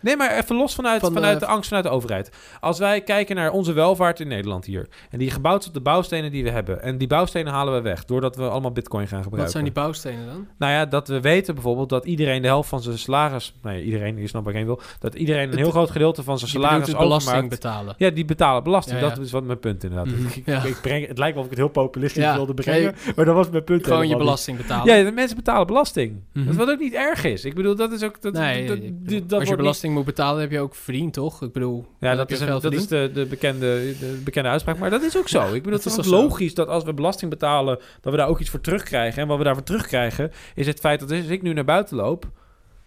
Nee, maar even los vanuit, Van, vanuit eh, de angst vanuit de overheid. Als wij kijken naar onze welvaart in Nederland hier... en die gebouwd is op de bouwstenen die we hebben... en die bouwstenen halen we weg... doordat we allemaal bitcoin gaan gebruiken. Wat zijn die bouwstenen dan? Nou ja, dat we weten bijvoorbeeld dat iedereen de helft van zijn salaris... Nee, iedereen, je snapt waar ik heen wil... dat iedereen een heel Het- groot gedeelte van zijn salaris het belasting overmaakt. betalen. Ja, die betalen belasting. Ja, ja. Dat is wat mijn punt inderdaad. Mhm, Ik, ja. ik breng, het lijkt wel of ik het heel populistisch Ja, wilde brengen... maar dat was mijn punt Gewoon je niet. belasting betalen. Ja, de mensen betalen belasting. Dat wat ook niet erg is. Ik bedoel, dat is ook... Dat, nee, dat, dat, dat als je wordt belasting moet betalen, heb je ook verdiend, toch? Ik bedoel, Ja, dat is, een- dat is de, de, bekende, de bekende uitspraak. Maar dat is ook zo. Ik bedoel, het is zo? logisch dat als we belasting betalen... dat we daar ook iets voor terugkrijgen. En wat we daarvoor terugkrijgen... is het feit dat als ik nu naar buiten loop...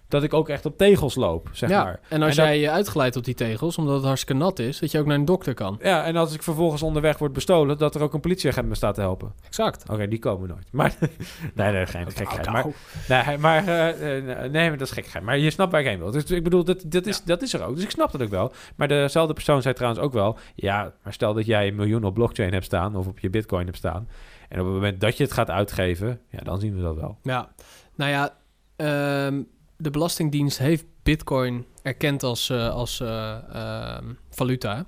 dat ik ook echt op tegels loop, zeg ja, maar. en als En dat- jij je uitgeleid op die tegels, omdat het hartstikke nat is, dat je ook naar een dokter kan. Ja, en als ik vervolgens onderweg word bestolen... dat er ook een politieagent me staat te helpen. Exact. Oké, die komen nooit. Maar, [laughs] nee, nee, geen gekheid. Maar, Nou, nee, maar, eh, eh, nee, maar dat is gekheid. Maar je snapt waar ik heen wil. Dus ik bedoel, dat, dat, is, dat is er ook. Dus ik snap dat ook wel. Maar dezelfde persoon zei trouwens ook wel... Ja, maar stel dat jij een miljoen op blockchain hebt staan... of op je bitcoin hebt staan... en op het moment dat je het gaat uitgeven... ja, dan zien we dat wel. Ja, nou ja, ehm, de Belastingdienst heeft Bitcoin erkend als, eh, als eh, ehm, valuta.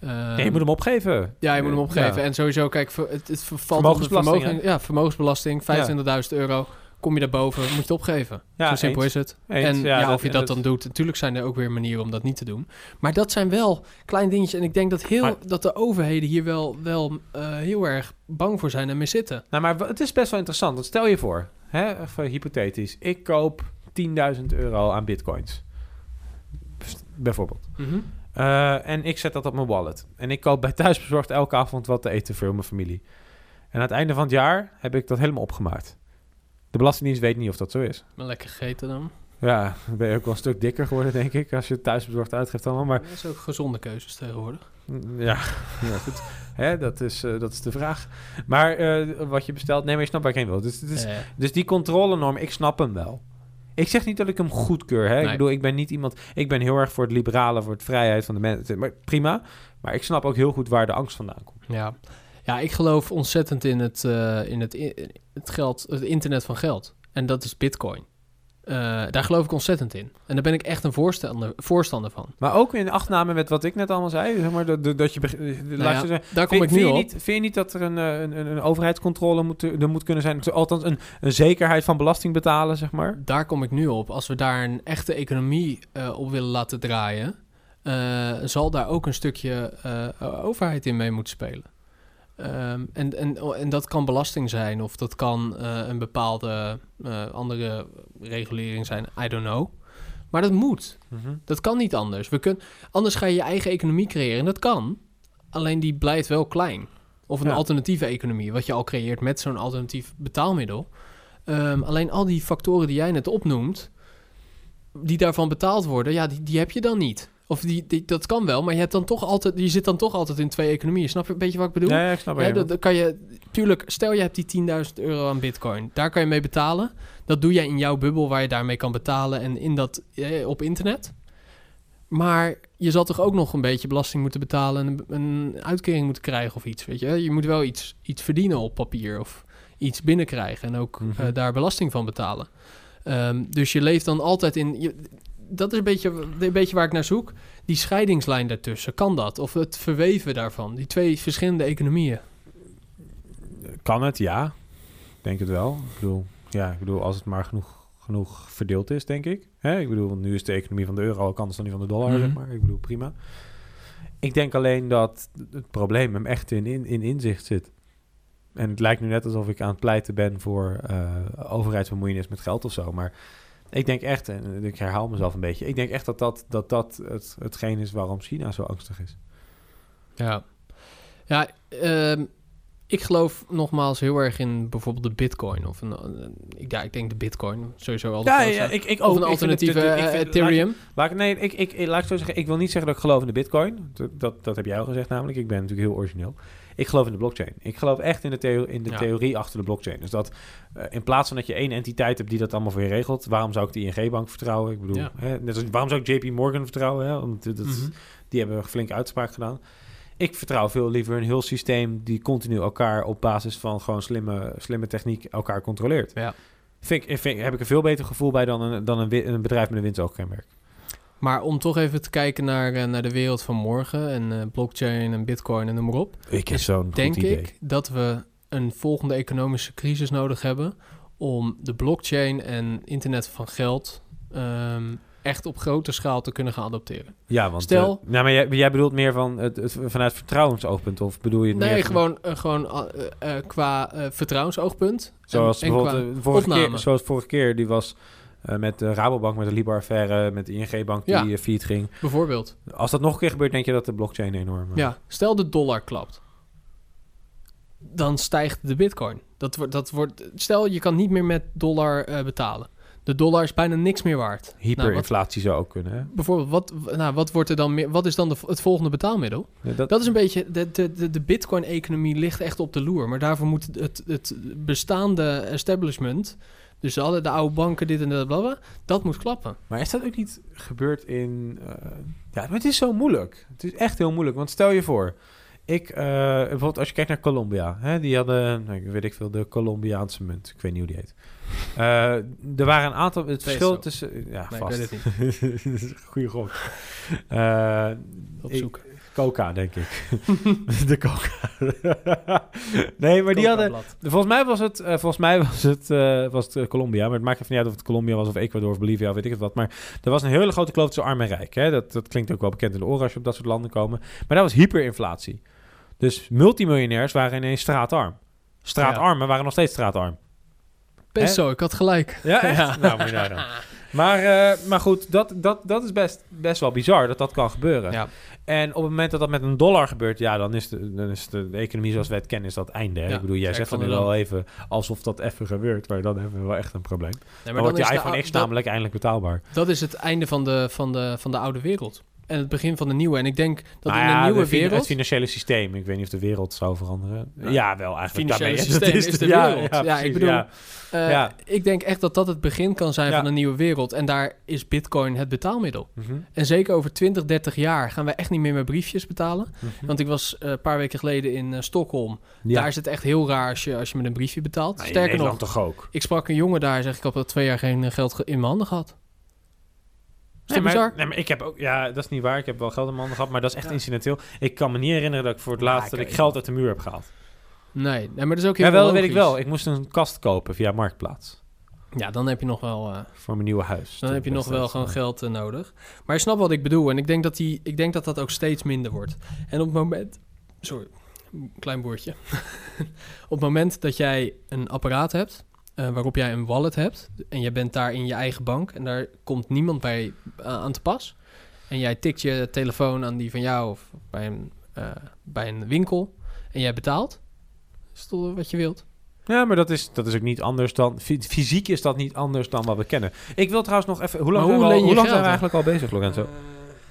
Ehm, je moet hem opgeven. ja, je moet hem opgeven. Ja. En sowieso, kijk, het, het Vermogensbelasting, onder vermogen, ja, vermogensbelasting, 25.000 euro. Kom je daarboven, moet je het opgeven. Ja, Zo simpel eens. is het. Eens. En ja, of je dat dan doet. Natuurlijk zijn er ook weer manieren om dat niet te doen. Maar dat zijn wel kleine dingetjes. En ik denk dat, heel, Maar- dat de overheden hier wel, wel eh, heel erg bang voor zijn en mee zitten. Nou, maar het is best wel interessant. Want stel je voor, hè, even hypothetisch... ik koop 10.000 euro aan bitcoins. Bijvoorbeeld. Eh, en ik zet dat op mijn wallet. En ik koop bij thuisbezorgd elke avond wat te eten voor mijn familie. En aan het einde van het jaar heb ik dat helemaal opgemaakt. De Belastingdienst weet niet of dat zo is. Maar lekker gegeten dan. Ja, dan ben je ook wel een stuk dikker geworden, denk ik, als je thuisbezorgd uitgeeft allemaal. Maar Dat is ook gezonde keuzes tegenwoordig. mm, ja, [laughs] ja goed. Hè, dat, is, eh, dat is de vraag. Maar eh, wat je bestelt, nee, maar je snapt waar ik heen wil. Dus, dus die controlenorm, ik snap hem wel. Ik zeg niet dat ik hem goedkeur. Hè? Ik bedoel, ik ben niet iemand... Ik ben heel erg voor het liberale, voor het vrijheid van de mensen. Maar prima. Maar ik snap ook heel goed waar de angst vandaan komt. ja. ja, ik geloof ontzettend in het, eh, in het, i- het geld, het internet van geld. En dat is bitcoin. Eh, daar geloof ik ontzettend in. En daar ben ik echt een voorstander, voorstander van. Maar ook in achtname met wat ik net allemaal zei. Zeg maar, dat, dat- je... ik Nou ja, zo zeggen, daar kom vind, ik nu vind, op. je niet, vind je niet dat er een, eh, een, een, een overheidscontrole moet, er moet kunnen zijn? Althans, een, een zekerheid van belasting betalen, zeg maar? Daar kom ik nu op. Als we daar een echte economie eh, op willen laten draaien, eh, zal daar ook een stukje eh, overheid in mee moeten spelen. Ehm, en, en, en dat kan belasting zijn of dat kan eh, een bepaalde eh, andere regulering zijn. I don't know. Maar dat moet. Dat kan niet anders. We kun, anders ga je je eigen economie creëren. En dat kan. Alleen die blijft wel klein. Of een Ja. alternatieve economie, wat je al creëert met zo'n alternatief betaalmiddel. Ehm, alleen al die factoren die jij net opnoemt, die daarvan betaald worden, ja, die, die heb je dan niet. Of die, die, dat kan wel, maar je, hebt dan toch altijd, je zit dan toch altijd in twee economieën. Snap je een beetje wat ik bedoel? Ja, ja, ik snap Ja, het. dat, dat kan je, tuurlijk, stel je hebt die 10.000 euro aan bitcoin. Daar kan je mee betalen. Dat doe jij in jouw bubbel waar je daarmee kan betalen en in dat, eh, op internet. Maar je zal toch ook nog een beetje belasting moeten betalen en een, een uitkering moeten krijgen of iets, weet je. Je moet wel iets, iets verdienen op papier of iets binnenkrijgen en ook Mhm. eh, daar belasting van betalen. Ehm, dus je leeft dan altijd in... Je, dat is een beetje, een beetje waar ik naar zoek. Die scheidingslijn daartussen, kan dat? Of het verweven daarvan, die twee verschillende economieën. Kan het? Ja. Ik denk het wel. Ik bedoel, ja, ik bedoel, als het maar genoeg, genoeg verdeeld is, denk ik. Hè? Ik bedoel, want nu is de economie van de euro ook anders dan die van de dollar, Mhm. zeg maar. Ik bedoel, prima. Ik denk alleen dat het probleem hem echt in, in, in inzicht zit. En het lijkt nu net alsof ik aan het pleiten ben voor eh, overheidsbemoeienis met geld of zo. Maar ik denk echt, en ik herhaal mezelf een beetje, ik denk echt dat dat, dat, dat het, hetgeen is waarom China zo angstig is. Ja, ja ehm, ik geloof nogmaals heel erg in bijvoorbeeld de bitcoin. Of een, ja, ik denk de bitcoin sowieso al de grootste. ik, ik of een alternatieve eh, Ethereum. Laat ik, nee, ik, ik, laat ik zo zeggen, ik wil niet zeggen dat ik geloof in de bitcoin. Dat, dat, dat heb jij al gezegd namelijk. Ik ben natuurlijk heel origineel. Ik geloof in de blockchain. Ik geloof echt in de, theo- in de Ja. theorie achter de blockchain. Dus dat eh, in plaats van dat je één entiteit hebt die dat allemaal voor je regelt, waarom zou ik de ING-bank vertrouwen? Ik bedoel, Ja. hè, net als, waarom zou ik JP Morgan vertrouwen? Hè? Want dat, Mhm. die hebben een flinke uitspraak gedaan. Ik vertrouw veel liever een heel systeem die continu elkaar op basis van gewoon slimme, slimme techniek elkaar controleert. Ja. Vind ik, vind, heb ik een veel beter gevoel bij dan een, dan een, een bedrijf met een winstoogkenmerk. Maar om toch even te kijken naar, eh, naar de wereld van morgen en eh, blockchain en bitcoin en noem maar op. Ik heb is zo'n goed Denk idee. ik dat we een volgende economische crisis nodig hebben om de blockchain en internet van geld ehm, echt op grote schaal te kunnen gaan adopteren. Ja, want... Stel- eh, nou, maar jij, jij bedoelt meer van het, het, vanuit vertrouwensoogpunt, of bedoel je het Nee, meer... gewoon, gewoon qua vertrouwensoogpunt. Zoals en, bijvoorbeeld vorige opname. keer, zoals vorige keer, die was eh, met de Rabobank, met de Libor-affaire, met de ING-bank die Ja. failliet ging. Bijvoorbeeld. Als dat nog een keer gebeurt, denk je dat de blockchain enorm... eh, Ja, stel de dollar klapt. Dan stijgt de bitcoin. Dat wordt, dat wordt, stel, je kan niet meer met dollar eh, betalen. De dollar is bijna niks meer waard. Nou, wat, Hyperinflatie zou ook kunnen, hè? bijvoorbeeld, wat, nou, wat, wordt er dan meer, wat is dan de, het volgende betaalmiddel? Ja, dat, Dat is een beetje... De, de, de, de bitcoin-economie ligt echt op de loer. Maar daarvoor moet het, het bestaande establishment... Dus alle de oude banken, dit en dat, bla, bla, dat moet klappen. Maar is dat ook niet gebeurd in... eh, ja, maar het is zo moeilijk. Het is echt heel moeilijk. Want stel je voor... Ik, eh, bijvoorbeeld als je kijkt naar Colombia. Hè, die hadden, nou, weet ik veel, de Colombiaanse munt. Ik weet niet hoe die heet. Eh, er waren een aantal... Het verschil tussen... Ja, Nee, ik vast. weet het niet. Goeie gok. Op ik- zoek. Coca, denk ik. [laughs] de Coca. nee, maar die hadden... Volgens mij was het, eh, volgens mij was het, eh, was het eh, Colombia. Maar het maakt even niet uit of het Colombia was of Ecuador of Bolivia of weet ik het wat. Maar er was een hele grote kloof tussen arm en rijk. Hè? Dat, dat klinkt ook wel bekend in de oren als je op dat soort landen komen. Maar dat was hyperinflatie. Dus multimiljonairs waren ineens straatarm. Straatarmen waren nog steeds straatarm. Peso, ik had gelijk. Ja, [laughs] echt? Ja. Nou, moet je nagaan. Maar, maar goed, dat, dat, dat is best, best wel bizar dat dat kan gebeuren. Ja. En op het moment dat dat met een dollar gebeurt, ja, dan is de, dan is de, de economie zoals wij het kennen, is dat einde. Hè? Ja, ik bedoel, jij zegt van nu wel even alsof dat even gebeurt, maar dan hebben we wel echt een probleem. Nee, dan wordt de iPhone X namelijk eindelijk betaalbaar. Dat is het einde van de, van, de, van de oude wereld. En het begin van de nieuwe. En ik denk dat Nou in de ja, nieuwe de wereld... Het financiële systeem, ik weet niet of de wereld zou veranderen. Ja, Ja. wel eigenlijk. financiële daarmee. [laughs] systeem is de ja, wereld. Ja, Ja, ik bedoel, ja. ja. Ik denk echt dat dat het begin kan zijn van een nieuwe wereld. En daar is bitcoin het betaalmiddel. Mhm, En zeker over 20, 30 jaar gaan wij echt niet meer met briefjes betalen. mhm. Want ik was eh, een paar weken geleden in eh, Stockholm. ja. Daar is het echt heel raar als je, als je met een briefje betaalt. Nou, Sterker nog, toch ook. ik sprak een jongen daar. Zeg ik heb al twee jaar geen geld ge- in mijn handen gehad. Nee maar, bizar? nee, maar ik heb ook, ja, dat is niet waar. Ik heb wel geld in mijn handen gehad, maar dat is echt Ja. incidenteel. Ik kan me niet herinneren dat ik voor het laatst dat ik geld uit de muur heb gehaald. Nee, nee, maar dat is ook heel Ja, wel, weet ik wel. Ik moest een kast kopen via Marktplaats Ja, dan heb je nog wel... eh, voor mijn nieuwe huis. Dan heb je nog wel gewoon eh, geld eh, nodig. Maar je snapt wat ik bedoel. En ik denk dat, die, ik denk dat dat ook steeds minder wordt. En op het moment... Sorry, klein boertje. [laughs] op het moment dat jij een apparaat hebt... eh, waarop jij een wallet hebt... en je bent daar in je eigen bank... en daar komt niemand bij eh, aan te pas... en jij tikt je telefoon aan die van jou... of bij een, eh, bij een winkel... en jij betaalt... is toch wat je wilt. Ja, maar dat is, dat is ook niet anders dan... fy- Fysiek is dat niet anders dan wat we kennen. Ik wil trouwens nog even... Hoe lang, hoe we, al, hoe lang zijn we eigenlijk al bezig, Lorenzo? Eh,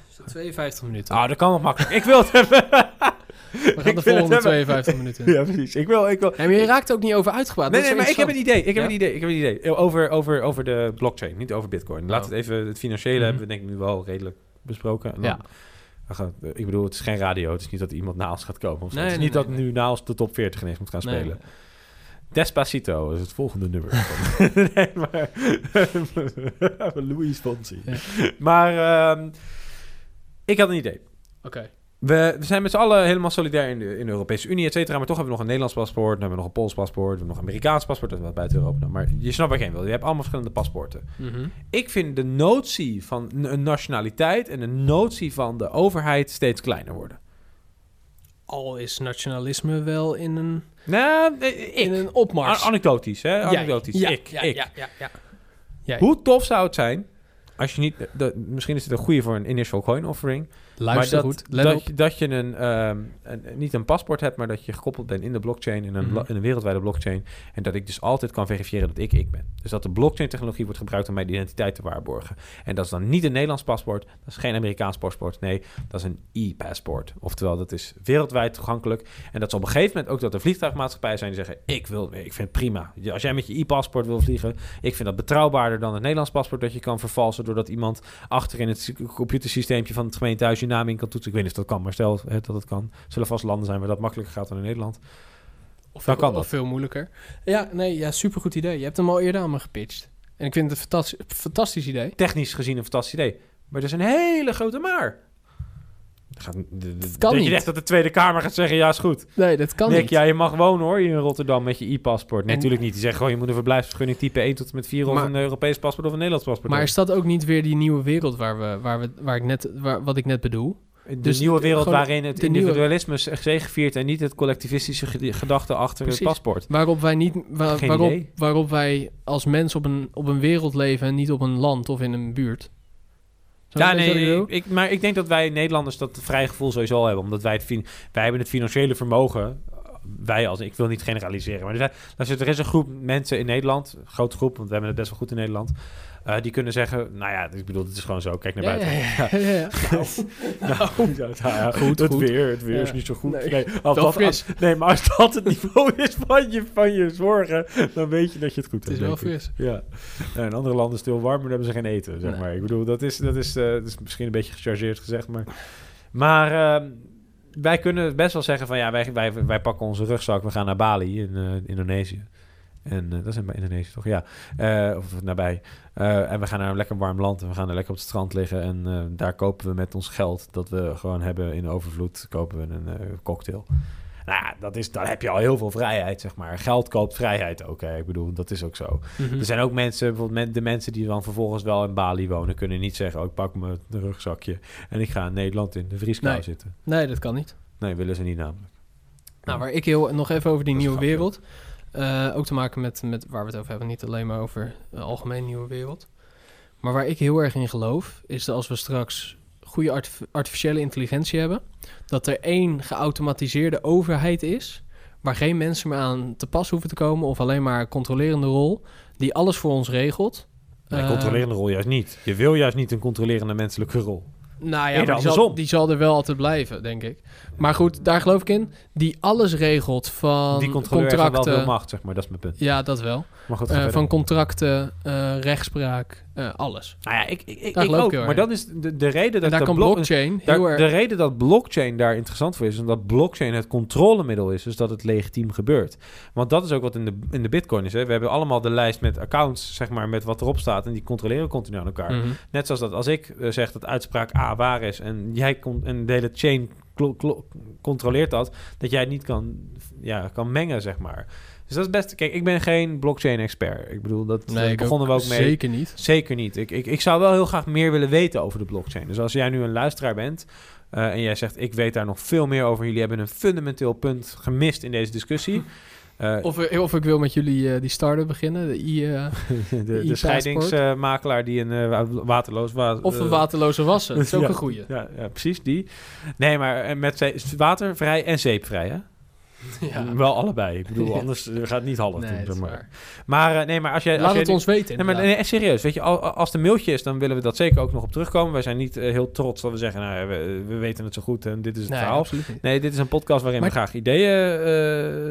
is dat 52 minuten. Ah, dat kan nog makkelijk. Ik wil het hebben. [laughs] [laughs] We gaan de volgende hebben. 52 minuten. Ja, precies. Ik wil... Ik wil Nee, maar je raakt ook niet over uitgepraat. Nee, nee, maar ik heb een idee. Ik heb een idee. Ik heb een idee. Over, over, over de blockchain, niet over bitcoin. Oh. het even... Het financiële Mhm. hebben we denk ik nu wel redelijk besproken. En dan- Ja. we gaan- ik bedoel, het is geen radio. Het is niet dat iemand na ons gaat komen. Of. Nee, het is nee, niet nee, dat nu na ons de top 40 ineens moet gaan spelen. Despacito is het volgende nummer. [laughs] nee, maar... [laughs] Louis Fonsi. Ja. Maar ehm, ik had een idee. Oké. We, we zijn met z'n allen helemaal solidair in de, in de Europese Unie, et cetera. Maar toch hebben we nog een Nederlands paspoort. Dan hebben we nog een Pools paspoort. We hebben nog een Amerikaans paspoort. Dat is wat buiten Europa dan. Maar je snapt waar ik heen wil. Je hebt allemaal verschillende paspoorten. Mhm. Ik vind de notie van een nationaliteit en de notie van de overheid steeds kleiner worden. Al is nationalisme wel in een, Nou, eh, ik. in een opmars. An- anekdotisch, hè? Anekdotisch. Ja, ik. ja, ik. Ja, ja, ja. Hoe tof zou het zijn als je niet... de- misschien is het een goede voor een initial coin offering. Luister maar dat, goed. Let dat, op. je- dat je een, ehm, een, niet een paspoort hebt, maar dat je gekoppeld bent in de blockchain, in een, Mhm. in een wereldwijde blockchain. En dat ik dus altijd kan verifiëren dat ik ik ben. Dus dat de blockchain-technologie wordt gebruikt om mijn identiteit te waarborgen. En dat is dan niet een Nederlands paspoort, dat is geen Amerikaans paspoort. Nee, dat is een e-paspoort. Oftewel, dat is wereldwijd toegankelijk. En dat zal op een gegeven moment ook dat er vliegtuigmaatschappijen zijn die zeggen: Ik wil, ik vind het prima. Als jij met je e-paspoort wil vliegen, ik vind dat betrouwbaarder dan het Nederlands paspoort dat je kan vervalsen doordat iemand achter in het computersysteempje van het gemeentehuis je naam in kan toetsen. Ik weet niet of dat kan, maar stel hè, dat het kan. Zullen vast landen zijn waar dat makkelijker gaat dan in Nederland. Of, dan kan of dat. veel moeilijker. Ja, nee, ja, supergoed idee. Je hebt hem al eerder aan me gepitcht. En ik vind het een fantastisch, fantastisch idee. Technisch gezien een fantastisch idee. Maar er is een hele grote maar. Gaat, de, de, Dat kan dat niet. je echt dat de Tweede Kamer gaat zeggen, ja, is goed. Nee, dat kan Nick, niet. ja, je mag wonen hoor, in Rotterdam met je e-paspoort. Nee, natuurlijk niet. Die zeggen gewoon, je moet een verblijfsvergunning type 1 tot en met 4 of een Europees paspoort of een Nederlands paspoort. Maar is dat ook niet weer die nieuwe wereld waar we, waar we, waar ik net, waar, wat ik net bedoel? de dus nieuwe wereld waarin het de nieuwe- individualisme zegeviert en niet het collectivistische ge- gedachte achter Precies. het paspoort. Waarop wij niet, waarop wij als mens op een, op een wereld leven en niet op een land of in een buurt. Ja, nee, ik, ik- maar ik denk dat wij Nederlanders dat vrije gevoel sowieso al hebben. Omdat wij het, wij hebben het financiële vermogen. Wij als, ik wil niet generaliseren, maar er, zijn, er is- er is een groep mensen in Nederland, een grote groep, want we hebben het best wel goed in Nederland. eh, die kunnen zeggen, nou ja, ik bedoel, het is gewoon zo, kijk naar Ja, buiten. ja, ja, ja. [laughs] Nou, [laughs] ja, Goed, het goed. weer, het weer is niet zo goed. Nee. Nee, als dat, nee, maar als dat het niveau is van je, van je zorgen, dan weet je dat je het goed Het is hebt. wel fris. Ja. In andere landen is het heel warm, maar dan hebben ze geen eten, zeg Nee. maar. Ik bedoel, dat is, dat, is, eh, dat is misschien een beetje gechargeerd gezegd, maar... Maar ehm, wij kunnen best wel zeggen van... Ja, wij, wij, wij pakken onze rugzak, we gaan naar Bali in eh, Indonesië. En eh, dat is in Indonesië toch? Ja. Eh, of nabij. En we gaan naar een lekker warm land en we gaan er lekker op het strand liggen. En daar kopen we met ons geld dat we gewoon hebben in overvloed, kopen we een cocktail. Nou ja, dat is, dan heb je al heel veel vrijheid, zeg maar. Geld koopt vrijheid ook, hè. Ik bedoel, dat is ook zo. Mhm. Er zijn ook mensen, bijvoorbeeld de mensen die dan vervolgens wel in Bali wonen, kunnen niet zeggen: oh, ik pak mijn rugzakje en ik ga in Nederland in de vrieskou Nee. zitten. Nee, dat kan niet. Nee, willen ze niet namelijk. Nou, waar ik heel nog even over die Dat nieuwe wereld. Eh, ook te maken met, met waar we het over hebben, niet alleen maar over de algemeen nieuwe wereld. Maar waar ik heel erg in geloof, is dat als we straks goede artif- artificiële intelligentie hebben, dat er één geautomatiseerde overheid is, waar geen mensen meer aan te pas hoeven te komen, of alleen maar een controlerende rol, die alles voor ons regelt. Nee, Eh, controlerende rol juist niet. Je wil juist niet een controlerende menselijke rol. Nou ja, die, zal, die zal er wel altijd blijven, denk ik. Maar goed, daar geloof ik in. Die alles regelt van die controleur heeft wel contracten. veel macht, zeg maar. Dat is mijn punt. Ja, dat wel. Maar goed, ga Eh, van contracten, eh, rechtspraak, eh, alles. Nou ja, ik, ik, ik, ook. Maar dat is de, de reden dat En daar de kan blok- blockchain daar- heel erg... de reden dat blockchain daar interessant voor is, omdat blockchain het controlemiddel is, dus dat het legitiem gebeurt. Want dat is ook wat in de, in de Bitcoin is. Hè. We hebben allemaal de lijst met accounts, zeg maar, met wat erop staat, en die controleren continu aan elkaar. Mhm. Net zoals dat als ik zeg dat uitspraak A waar is en jij kon en de hele chain controleert dat, dat jij het niet kan, ja, kan mengen, zeg maar. Dus dat is best. Kijk, ik ben geen blockchain-expert. Ik bedoel, dat Nee, eh, begonnen we ook mee. Zeker niet. Zeker niet. Ik, ik, ik zou wel heel graag meer willen weten over de blockchain. Dus als jij nu een luisteraar bent eh, en jij zegt: Ik weet daar nog veel meer over. Jullie hebben een fundamenteel punt gemist in deze discussie. [laughs] Eh, Of, of ik wil met jullie eh, die start-up beginnen, de I, eh, [laughs] de, scheidingsmakelaar die een eh, waterloos wa- of een eh, waterloze wassen. Dat is [laughs] ook ja. een goeie. Ja, ja, precies die. Nee, maar eh, met watervrij en zeepvrij, hè? [laughs] Ja. Wel allebei. Ik bedoel, [laughs] anders eh, gaat het niet half Nee, doen. maar. eh, nee, maar als jij... Laat het ons weten. Nee, maar nee, serieus. Weet je, al- als een mailtje is, dan willen we dat zeker ook nog op terugkomen. Wij zijn niet eh, heel trots dat we zeggen, nou, we, we weten het zo goed en dit is het nee, verhaal. Nee, dit is een podcast waarin Maar- we graag ideeën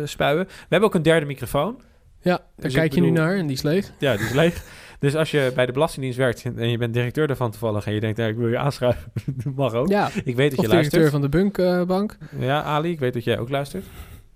eh, spuien. We hebben ook een derde microfoon. Ja, daar Dus kijk je nu naar en die is leeg. Ja, die is leeg. Dus als je bij de Belastingdienst werkt en je bent directeur daarvan toevallig en je denkt, nou, ik wil je aanschrijven, [laughs] dat mag ook. Ja, Ik weet dat je directeur luistert. van de Bunkbank. Ja, Ali, ik weet dat jij ook luistert.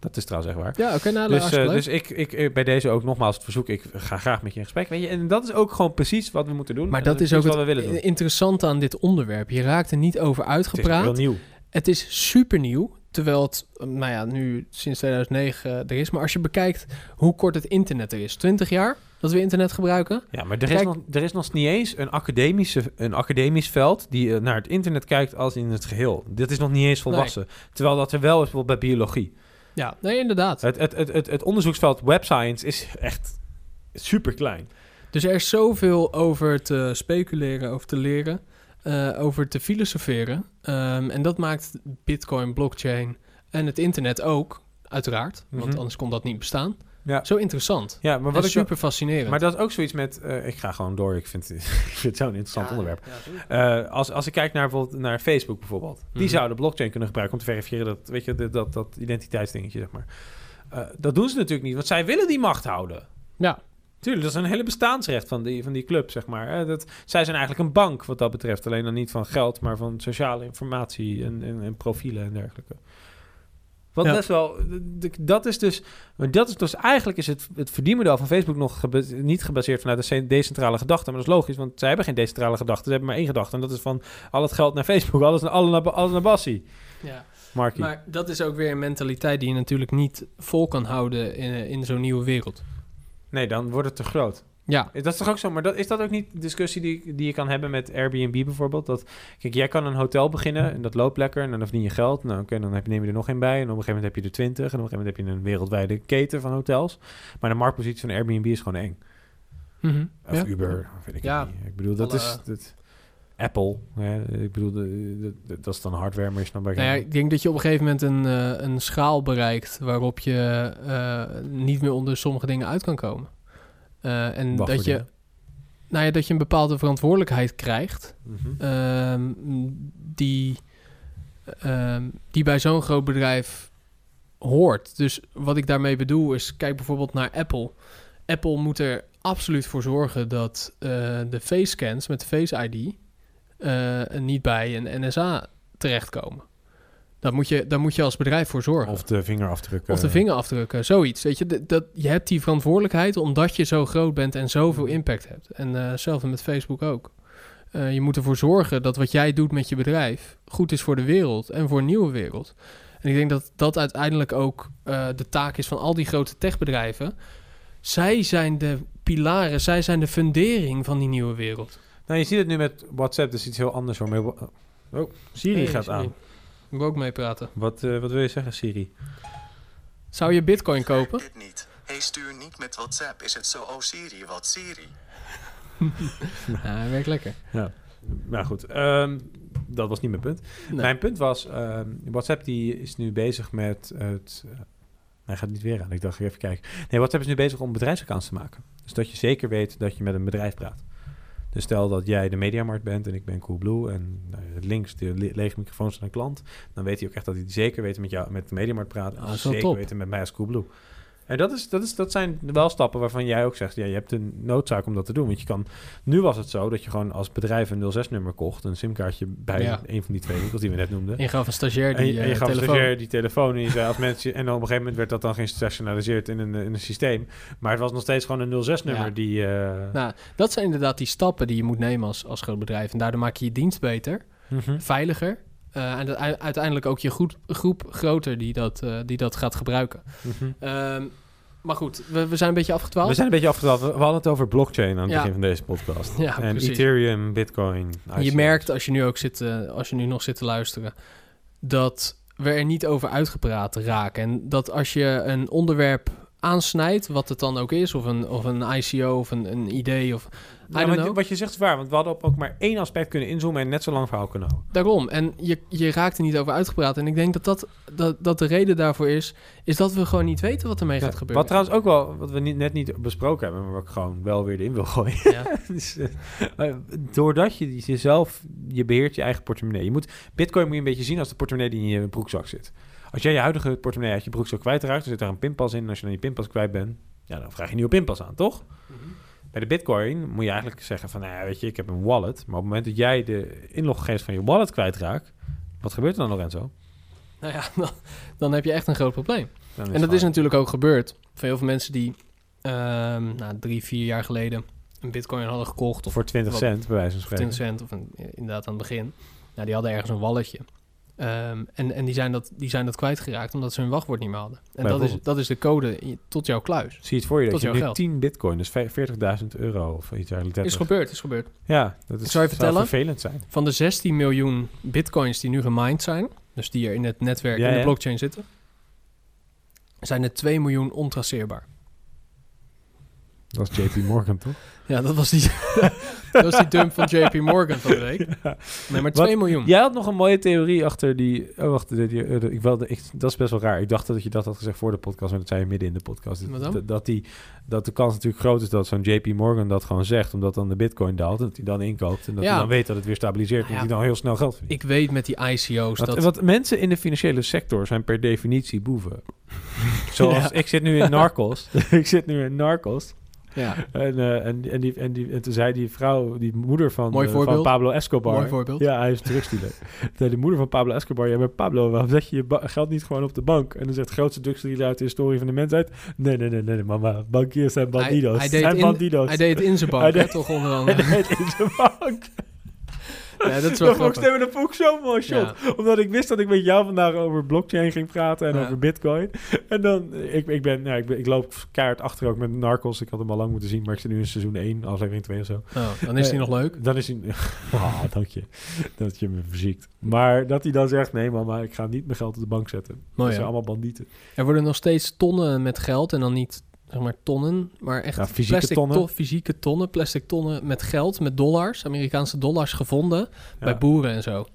Dat is trouwens echt waar. ja, oké, nou, Dus, eh, dus ik, ik, eh, bij deze ook nogmaals het verzoek, ik ga graag met je in gesprek. Weet je, en dat is ook gewoon precies wat we moeten doen. Maar dat is ook wat we willen doen. interessante aan dit onderwerp. Je raakt er niet over Het is uitgepraat. nieuw. Het is super nieuw, terwijl het, eh, nou ja, nu sinds 2009 er is. Maar als je bekijkt hoe kort het internet er is, 20 jaar dat we internet gebruiken. Ja, maar er is, nog, er is nog niet eens een, academische, een academisch veld die naar het internet kijkt als in het geheel. Dit is nog niet eens volwassen. Terwijl dat er wel is bijvoorbeeld bij biologie. Ja, nee, inderdaad. Het, het, het, het, het onderzoeksveld web science is echt super klein. Dus er is zoveel over te speculeren, over te leren, eh, over te filosoferen. Ehm, en dat maakt Bitcoin, blockchain en het internet ook, uiteraard. Want Mhm. anders kon dat niet bestaan. Ja, Zo interessant. ja maar wat ik super fascinerend. Maar dat is ook zoiets met. eh, ik ga gewoon door. Ik vind, [laughs] ik vind het zo'n interessant Ja, onderwerp. ja. Eh, als, als ik kijk naar bijvoorbeeld naar Facebook bijvoorbeeld. Die Mhm. zouden blockchain kunnen gebruiken om te verifiëren dat, weet je, dat, dat, dat identiteitsdingetje, zeg maar. Eh, dat doen ze natuurlijk niet, want zij willen die macht houden. ja, Tuurlijk, dat is een hele bestaansrecht van die, van die club, zeg maar. Dat, zij zijn eigenlijk een bank wat dat betreft. Alleen dan niet van geld, maar van sociale informatie en, en, en profielen en dergelijke. Wat Ja. best wel, dat is dus, maar dat is dus eigenlijk is het, het verdienmodel van Facebook nog niet gebaseerd vanuit een decentrale gedachte, maar dat is logisch, want zij hebben geen decentrale gedachte, ze hebben maar één gedachte en dat is van al het geld naar Facebook, alles, naar- alles, naar, alles naar Bassie. Ja. Markie. Maar dat is ook weer een mentaliteit die je natuurlijk niet vol kan houden in, in zo'n nieuwe wereld. Nee, dan wordt het te groot. Ja, Dat is toch ook zo, maar dat, is dat ook niet de discussie die, die je kan hebben met Airbnb bijvoorbeeld? Dat, kijk, jij kan een hotel beginnen en dat loopt lekker en dan verdien je geld. Nou, oké, dan heb je, neem je er nog één bij en op een gegeven moment heb je er twintig en op een gegeven moment heb je een wereldwijde keten van hotels. Maar de marktpositie van Airbnb is gewoon eng. Mhm. Of ja. Uber, weet ik Ja. niet. Ik bedoel, dat Alle- is... Dat, Apple, hè, ik bedoel, de, de- de- dat is dan hardware, maar je snapt bij Nou ja, ik denk dat je op een gegeven moment een, eh, een schaal bereikt waarop je eh, niet meer onder sommige dingen uit kan komen. Eh, en Wacht dat je, dingen. nou ja, dat je een bepaalde verantwoordelijkheid krijgt Mhm. ehm, die, ehm, die bij zo'n groot bedrijf hoort. Dus wat ik daarmee bedoel is, kijk bijvoorbeeld naar Apple. Apple moet er absoluut voor zorgen dat eh, de face scans met de Face ID eh, niet bij een NSA terechtkomen. Daar moet, je, daar moet je als bedrijf voor zorgen. Of de vingerafdrukken. Of de vingerafdrukken, zoiets. Weet je, dat, dat, je hebt die verantwoordelijkheid omdat je zo groot bent en zoveel impact hebt. En eh, hetzelfde met Facebook ook. Eh, je moet ervoor zorgen dat wat jij doet met je bedrijf goed is voor de wereld en voor een nieuwe wereld. En ik denk dat dat uiteindelijk ook eh, de taak is van al die grote techbedrijven. Zij zijn de pilaren, zij zijn de fundering van die nieuwe wereld. Nou, je ziet het nu met WhatsApp, dat is iets heel anders hoor. Oh, Siri Hey, gaat Siri. aan. Ik wil ook meepraten. Wat, eh, wat wil je zeggen, Siri? Zou je bitcoin kopen? Dit niet. Hey, stuur niet met WhatsApp. Is het zo? Oh Siri, wat Siri? [laughs] Ja, hij werkt lekker. Nou goed, ehm, dat was niet mijn punt. Nee. Mijn punt was, ehm, WhatsApp die is nu bezig met het... eh, hij gaat niet weer aan, ik dacht even kijken. Nee, WhatsApp is nu bezig om bedrijfsaccounts te maken. Dus dat je zeker weet dat je met een bedrijf praat. Dus stel dat jij de Mediamarkt bent en ik ben Coolblue... en nou, links de le- lege microfoon van een klant... dan weet hij ook echt dat hij zeker weet met jou met de Mediamarkt praat... en Ah, zeker top. weten met mij als Coolblue. En dat, is, dat, is, dat zijn wel stappen waarvan jij ook zegt... ja, je hebt een noodzaak om dat te doen. Want je kan... Nu was het zo dat je gewoon als bedrijf een 06-nummer kocht... een simkaartje bij Ja. een van die twee winkels die we net noemden... En je gaf een stagiair En die je, en je eh, gaf telefoon. stagiair die telefoon en je zei als mensen... En dan op een gegeven moment werd dat dan geïnstationaliseerd in een, in een systeem. Maar het was nog steeds gewoon een 06-nummer Ja. die... eh, Nou, dat zijn inderdaad die stappen die je moet nemen als, als groot bedrijf. En daardoor maak je je dienst beter, mhm. veiliger. Eh, en dat uiteindelijk ook je goed, groep groter die dat, eh, die dat gaat gebruiken. Mhm. Ehm, maar goed, we, we zijn een beetje afgedwaald. We zijn een beetje afgedwaald. We we hadden het over blockchain aan het Ja. begin van deze podcast. [laughs] Ja, en precies. Ethereum, Bitcoin. Je merkt als je nu ook zit, eh, als je nu nog zit te luisteren, dat we er niet over uitgepraat raken. En dat als je een onderwerp aansnijdt, wat het dan ook is, of een, of een ICO of een, een idee of Wat, know. wat je zegt is waar, want we hadden op ook maar één aspect kunnen inzoomen en net zo lang verhaal kunnen houden. Daarom. En je, je raakt er niet over uitgepraat. En ik denk dat, dat, dat, dat de reden daarvoor is, is dat we gewoon niet weten wat ermee gaat Ja, gebeuren. Wat trouwens ook wel, wat we niet, net niet besproken hebben, maar wat ik gewoon wel weer erin wil gooien. Ja. [laughs] Dus, eh, doordat je jezelf, je beheert je eigen portemonnee. Je moet, Bitcoin moet je een beetje zien als de portemonnee die in je broekzak zit. Als jij je huidige portemonnee uit je broekzak kwijtraakt, dan zit daar een pinpas in. En als je dan je pinpas kwijt bent, ja, dan vraag je een nieuwe pinpas aan, toch? Bij de Bitcoin moet je eigenlijk zeggen van, nou ja, weet je, ik heb een wallet. Maar op het moment dat jij de inloggegevens van je wallet kwijtraakt, wat gebeurt er dan, Lorenzo? Nou ja, [laughs] dan, dan heb je echt een groot probleem. En dat is natuurlijk ook gebeurd. Voor heel veel mensen die ehm, nou, drie, vier jaar geleden een bitcoin hadden gekocht. Of voor 20 wat- cent, bij wijze van spreken. 20 cent, of een, inderdaad aan het begin. Nou, die hadden ergens een walletje. Ehm, en en die, zijn dat, die zijn dat kwijtgeraakt omdat ze hun wachtwoord niet meer hadden. En dat is, dat is de code tot jouw kluis. Zie je het voor je dat je nu geld. 10 bitcoin, dus vijf- 40.000 euro of iets dergelijks. Is gebeurd, is gebeurd. Ja, dat is, zal je vertellen. vervelend zijn. Van de 16 miljoen bitcoins die nu gemined zijn, dus die er in het netwerk, Ja, in de ja. blockchain zitten, zijn er 2 miljoen ontraceerbaar. Dat is JP Morgan, toch? [laughs] Ja, dat was die, [laughs] dat was die dump van JP Morgan van de week. [laughs] Nee, maar 2 miljoen. Jij had nog een mooie theorie achter die... Oh, wacht. Die, die- eh, ik wilde, ik, dat is best wel raar. Ik dacht dat je dat had gezegd voor de podcast, maar dat zei je midden in de podcast. Wat dan? Dat, dat, die, dat de kans natuurlijk groot is dat zo'n JP Morgan dat gewoon zegt, omdat dan de bitcoin daalt en dat hij dan inkoopt en dat Ja. hij dan weet dat het weer stabiliseert en Nou dat hij dan heel snel geld verdient. Ik weet met die ICO's Want, dat... want mensen in de financiële sector zijn per definitie boeven. Zoals Ja. ik zit nu in Narcos. ik zit nu in Narcos. Ja, En, eh, en, en, die, en, die, en toen zei die vrouw, die moeder van, eh, van. Pablo Escobar. mooi voorbeeld. Ja, hij is drugsdealer. [laughs] Toen zei de moeder van Pablo Escobar, ja, maar Pablo, waarom zet je je geld niet gewoon op de bank? En dan zegt de grootste drugsdealer uit de historie van de mensheid, nee, nee, nee, nee, nee, mama, bankiers zijn bandidos. hij deed zijn in- bandidos. Hij deed het in zijn Hij bank, hè, deed- toch onder [laughs] Hij deed in zijn bank. Ja, dat is wel Dat grappig. stemmen, dat vond ik zo'n mooi shot. Omdat ik wist dat ik met jou vandaag over blockchain ging praten en Ja. over bitcoin. En dan, ik, ik ben, nou, ik, ben, ik loop keihard achter ook met Narcos. Ik had hem al lang moeten zien, maar ik zit nu in seizoen 1, aflevering 2 of zo. Oh, dan is hij Eh, nog leuk. Dan is hij... [laughs] Ah, dank je. Dat je me verziekt. Maar dat hij dan zegt, nee mama, ik ga niet mijn geld op de bank zetten. dat Mooi, zijn allemaal bandieten. Er worden nog steeds tonnen met geld en dan niet zeg maar tonnen, maar echt Ja, fysieke plastic tonnen. to- fysieke tonnen, plastic tonnen met geld, met dollars, Amerikaanse dollars gevonden bij Ja. boeren en zo.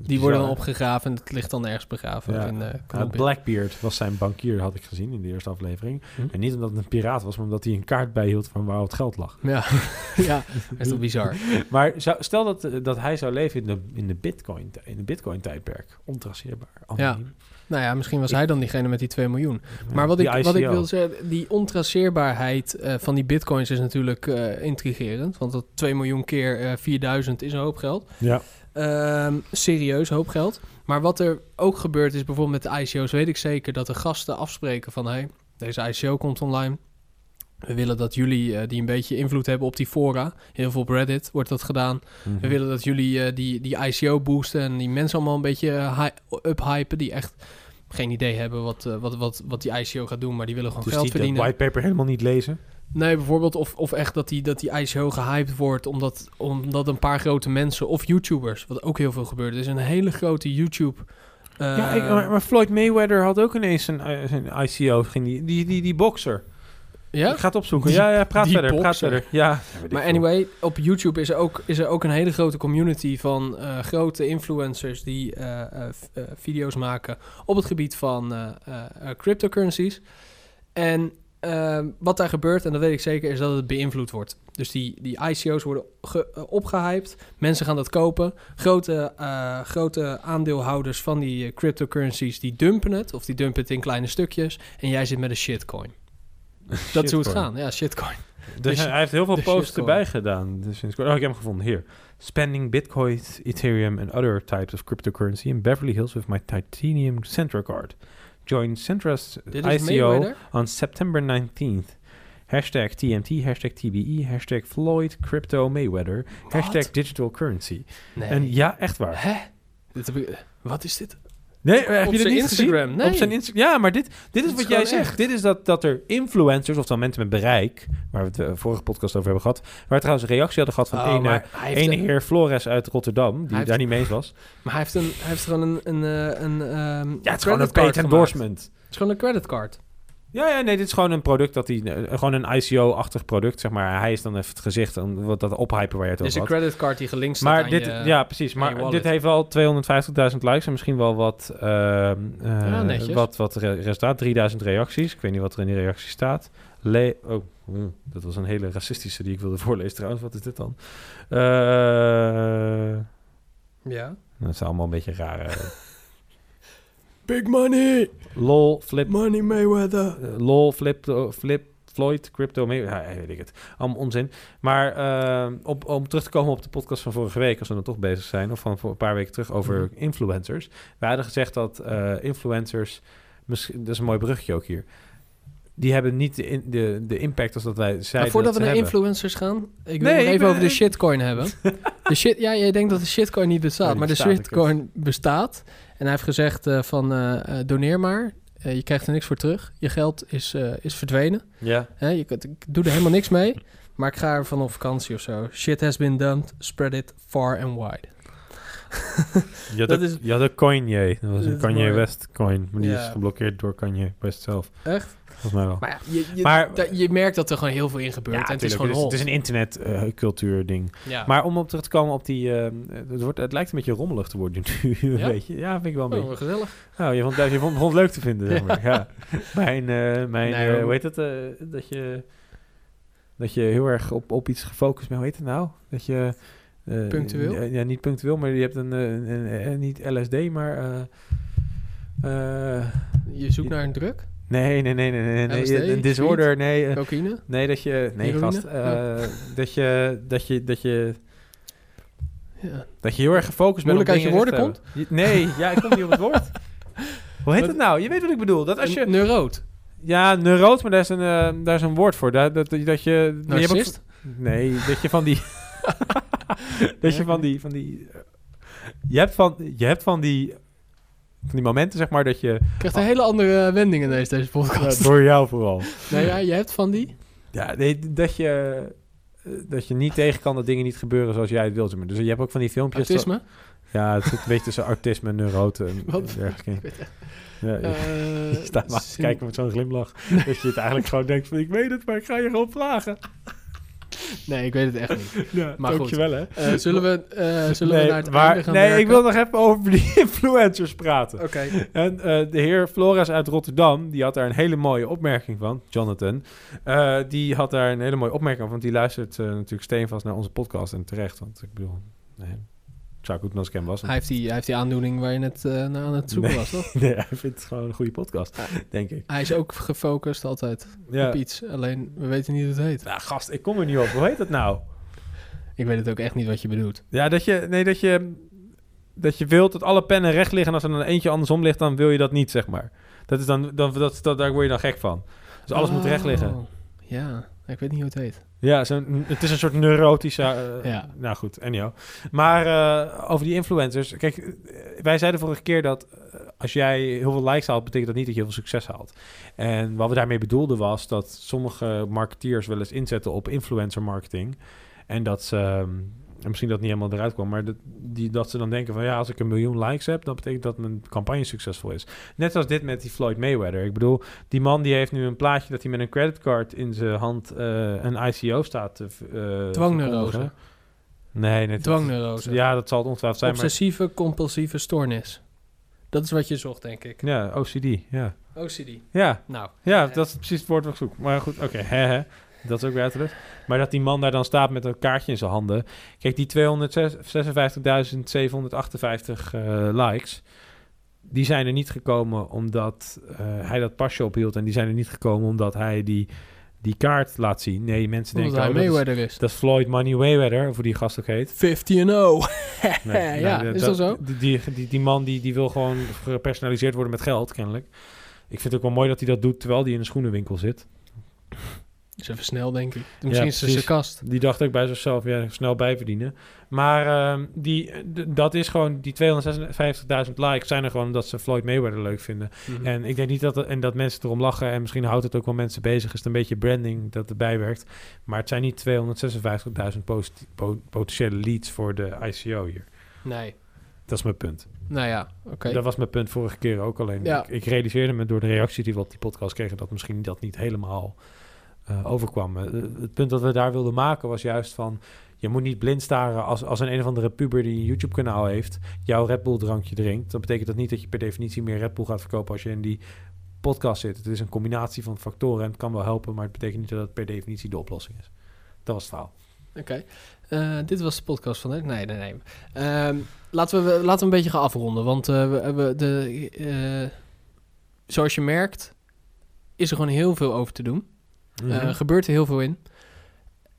Die Bizar, worden dan opgegraven en het ligt dan ergens begraven Ja. in Ja, Colombia. Blackbeard was zijn bankier, had ik gezien in de eerste aflevering. Hm. En niet omdat het een piraat was, maar omdat hij een kaart bijhield van waar het geld lag. Ja, [laughs] ja, dat is toch bizar. Maar zou, stel dat, eh, dat hij zou leven in de, in de bitcoin, in de bitcoin tijdperk. Ontraceerbaar. Anoniem. Nou ja, misschien was hij dan diegene met die 2 miljoen. Maar wat ik, wat ik wil zeggen, die ontraceerbaarheid eh, van die bitcoins is natuurlijk eh, intrigerend. Want dat 2 miljoen keer eh 4000 is een hoop geld. Ja. Ehm, serieus hoop geld. Maar wat er ook gebeurt is bijvoorbeeld met de ICO's, weet ik zeker dat de gasten afspreken van hey, deze ICO komt online. We willen dat jullie, eh, die een beetje invloed hebben op die fora, heel veel op Reddit wordt dat gedaan. Mhm. We willen dat jullie eh, die, die ICO boosten en die mensen allemaal een beetje uh, uphypen die echt geen idee hebben wat, eh, wat, wat, wat die ICO gaat doen, maar die willen gewoon dus geld die verdienen. whitepaper helemaal niet lezen. Nee, bijvoorbeeld of, of echt dat die, dat die ICO gehyped wordt omdat, omdat een paar grote mensen of YouTubers, wat ook heel veel gebeurt. Er is een hele grote YouTube... eh, ja, ik, maar, Floyd Mayweather had ook ineens een, eh, zijn ICO. Ging die, die, die, die boxer. Ja? Ik ga het opzoeken. Die- ja, ja, praat verder. Praat verder. Ja. Maar anyway, op YouTube is er ook, is er ook een hele grote community van eh, grote influencers die eh, eh, video's maken op het gebied van eh, eh, eh, cryptocurrencies. En eh, wat daar gebeurt, en dat weet ik zeker, is dat het beïnvloed wordt. Dus die, die ICO's worden ge- eh, opgehyped, mensen gaan dat kopen. Grote, eh, grote aandeelhouders van die cryptocurrencies, die dumpen het, of die dumpen het in kleine stukjes. En jij zit met een shitcoin. Dat is hoe het gaat, ja, shitcoin. Dus De hij heeft heel veel posts erbij gedaan. Dus oh, ik heb hem gevonden. Hier. Spending Bitcoin, Ethereum and other types of cryptocurrency in Beverly Hills with my titanium Centra card. Join Centra's Dit ICO on September 19th. Hashtag TMT, hashtag TBE, hashtag Floyd Crypto Mayweather, hashtag digital currency. Nee. En ja, echt waar. Hè? Dit heb ik, wat is dit? Nee, heb Op je dit niet Instagram, gezien? nee. Op zijn Insta ja, maar dit, dit is wat jij zegt. echt. Dit is dat, dat er influencers, oftewel mensen met bereik, waar we het de vorige podcast over hebben gehad, waar we trouwens een reactie hadden gehad van Oh, een, ene een- heer Flores uit Rotterdam, die heeft- daar niet mee eens was. Maar hij heeft, een, hij heeft gewoon een, een, eh, een ehm, Ja, het is gewoon een paid endorsement. Het is gewoon een creditcard. Ja, ja, nee, dit is gewoon een product dat hij, eh, gewoon een ICO-achtig product, zeg maar. Hij is dan even het gezicht, wat dat ophypen waar je het Het is over een had. creditcard die gelinkt staat Maar dit, je... ja, precies. Maar dit heeft wel 250.000 likes en misschien wel wat, Ja, netjes. wat, wat re- resultaat. 3000 reacties. Ik weet niet wat er in die reacties staat. Le oh, hm, dat was een hele racistische die ik wilde voorlezen trouwens. Wat is dit dan? Eh Ja. dat zijn allemaal een beetje rare. Big money! lol, flip, Money Mayweather! eh, lol, flip, eh, flip, Floyd, crypto, mee, ja, weet ik het. Allemaal onzin. Maar eh, op, om terug te komen op de podcast van vorige week, als we dan toch bezig zijn, of van voor een paar weken terug over Mhm. influencers. We hadden gezegd dat eh, influencers, misschien, dat is een mooi brugje ook hier, die hebben niet de, in- de, de impact als dat wij zeiden Maar voordat dat we naar hebben. influencers gaan, ik wil Nee, even ben- over de shitcoin hebben. [laughs] De shit, ja, jij denkt dat de shitcoin niet bestaat, maar de bestaat, shitcoin bestaat. En hij heeft gezegd eh, van eh, doneer maar, je krijgt er niks voor terug. Je geld is, is verdwenen. Ja, je, kunt- ik doe er helemaal niks mee, maar ik ga ervan op vakantie of zo. Shit has been dumped, spread it far and wide. [laughs] je had, Dat ook, is- je had ook Kanye. Dat was Dat een is Kanye. West coin, maar die Ja. is geblokkeerd door Kanye West zelf. Echt? Volgens mij wel. Maar ja, je, je, Maar- da- je merkt dat er gewoon heel veel in gebeurt. ja, en het is gewoon het, is, het is een internetcultuur ding. Ja. Maar om op terug te komen op die... eh, het, wordt, het lijkt een beetje rommelig te worden nu, [laughs] Ja? beetje. Ja, vind ik wel een Oh, beetje. gezellig. Nou, je vond, je vond, begon het leuk te vinden, zeg maar. ja. Mijn, eh, mijn Nee, eh, hoe heet het? eh, dat, je, dat je heel erg op, op iets gefocust bent. Hoe heet het nou? Dat je... eh, Punctueel? Ja, ja, niet punctueel, maar je hebt een... eh, een, een- een- niet LSD, maar... eh, eh, Je zoekt naar een druk? Nee, nee, nee, nee, nee. nee. LSD, Een disorder, nee. eh, Cocaïne? Nee, dat je... Nee, Heroïne? gast. eh, dat je... Dat je... Dat je... Ja. Dat je heel erg gefocust bent Moeilijk op uit je dingen woorden. Je- Nee, ja, ik kom niet op het woord. [laughs] Hoe heet het nou? Je weet wat ik bedoel. Dat als je... Neuroot. Ja, neuroot, maar daar is een, eh, daar is een woord voor. Dat, dat, dat je... hebt ook- Narcist? nee, dat je van die... [laughs] [laughs] dat je van die... Van die eh, je, hebt van, je hebt van die... Van die momenten, zeg maar, dat je... krijgt een hele andere wending in deze, deze podcast. door jou vooral. [laughs] Nee, ja, je hebt van die? Ja, nee, dat je... Dat je niet tegen kan dat dingen niet gebeuren zoals jij het wilt. maar. Dus je hebt ook van die filmpjes... Autisme? Ja, het zit een beetje tussen autisme en neurote. En Wat? Ja, je- Eh, [laughs] je staat maar te kijken met zo'n glimlach. dat je het eigenlijk gewoon denkt van... Ik weet het, maar ik ga je gewoon vragen. [laughs] Nee, ik weet het echt niet. [laughs] Ja, Maar goed. dankjewel, hè. Eh, zullen we, eh, zullen nee, we naar het maar- einde gaan Nee, werken? ik wil nog even over die [laughs] influencers praten. Oké. En eh, de heer Flores uit Rotterdam, die had daar een hele mooie opmerking van, Jonathan. Die had daar een hele mooie opmerking van, want die luistert natuurlijk steenvast naar onze podcast en terecht. Want ik bedoel, nee, hem was. Hij heeft, die, hij heeft die aandoening waar je net eh, naar aan het zoeken Nee. was, toch? [laughs] nee, hij vindt het gewoon een goede podcast, Ja. denk ik. Hij is ook gefocust altijd Ja. op iets. Alleen, we weten niet hoe het heet. Nou, gast, ik kom er niet op. Hoe heet dat nou? Ik weet het ook echt niet wat je bedoelt. Ja, dat je, nee, dat je, dat je wilt dat alle pennen recht liggen en als er dan eentje andersom ligt, dan wil je dat niet, zeg maar. Dat is dan, dan dat, dat, daar word je dan gek van. Dus alles moet recht liggen. Oh, Ja, ik weet niet hoe het heet. Ja, het is een soort neurotische... eh, Ja. Nou goed, anyhow. Maar eh, over die influencers. Kijk, eh, wij zeiden vorige keer dat als jij heel veel likes haalt... betekent dat niet dat je heel veel succes haalt. En wat we daarmee bedoelden was dat sommige marketeers wel eens inzetten op influencer marketing. En dat ze... ehm, en misschien dat niet helemaal eruit kwam, maar dat, die, dat ze dan denken van ja, als ik een miljoen likes heb, dan betekent dat mijn campagne succesvol is. Net als dit met die Floyd Mayweather. Ik bedoel, die man die heeft nu een plaatje dat hij met een creditcard in zijn hand eh, een ICO staat te v- eh, Dwangneurose. Nee, nee. Dwangneurose. Ja, dat zal het ongetwijfeld zijn. Maar, Obsessieve compulsieve stoornis. Dat is wat je zocht, denk ik. ja, OCD, ja. OCD. Ja, Nou, ja, dat is precies het woord wat ik zoek. Maar goed, oké, hè. Dat is ook weer uit de lucht. Maar dat die man daar dan staat met een kaartje in zijn handen. Kijk, die 256.758 eh likes... die zijn er niet gekomen omdat eh, hij dat pasje ophield... en die zijn er niet gekomen omdat hij die, die kaart laat zien. Nee, mensen omdat denken... hij oh, dat, is, is. dat is Floyd Money Mayweather, of hoe die gast ook heet. 50 en 0. Nee, ja, nee, is dat zo? Die, die, die, die man die, die wil gewoon gepersonaliseerd worden met geld, kennelijk. Ik vind het ook wel mooi dat hij dat doet terwijl hij in een schoenenwinkel zit. Is even snel, denk ik. Misschien is het zijn kast. Die dacht ook bij zichzelf, ja, snel bijverdienen. Maar ehm, die, dat is gewoon, die 256.000 likes zijn er gewoon omdat ze Floyd Mayweather leuk vinden. Mhm. En ik denk niet dat, en dat mensen erom lachen en misschien houdt het ook wel mensen bezig. Is het een beetje branding dat erbij werkt. Maar het zijn niet 256.000 posit- po- potentiële leads voor de ICO hier. Nee. Dat is mijn punt. Nou ja, oké. Dat was mijn punt vorige keer ook. Alleen Ja. ik, ik realiseerde me door de reactie die we op die podcast kregen... dat misschien dat niet helemaal eh, overkwam. Eh, het punt dat we daar wilden maken was juist van... je moet niet blind staren als, als een een of andere puber die een YouTube-kanaal heeft... jouw Red Bull-drankje drinkt. Dan betekent dat niet dat je per definitie meer Red Bull gaat verkopen... als je in die podcast zit. Het is een combinatie van factoren en het kan wel helpen... maar het betekent niet dat het per definitie de oplossing is. Dat was het verhaal. Oké. Eh, dit was de podcast van... Nee, nee, nee. Ehm, laten, we, laten we een beetje gaan afronden. Want we hebben de... zoals je merkt... is er gewoon heel veel over te doen. Mhm. Eh, gebeurt er heel veel in.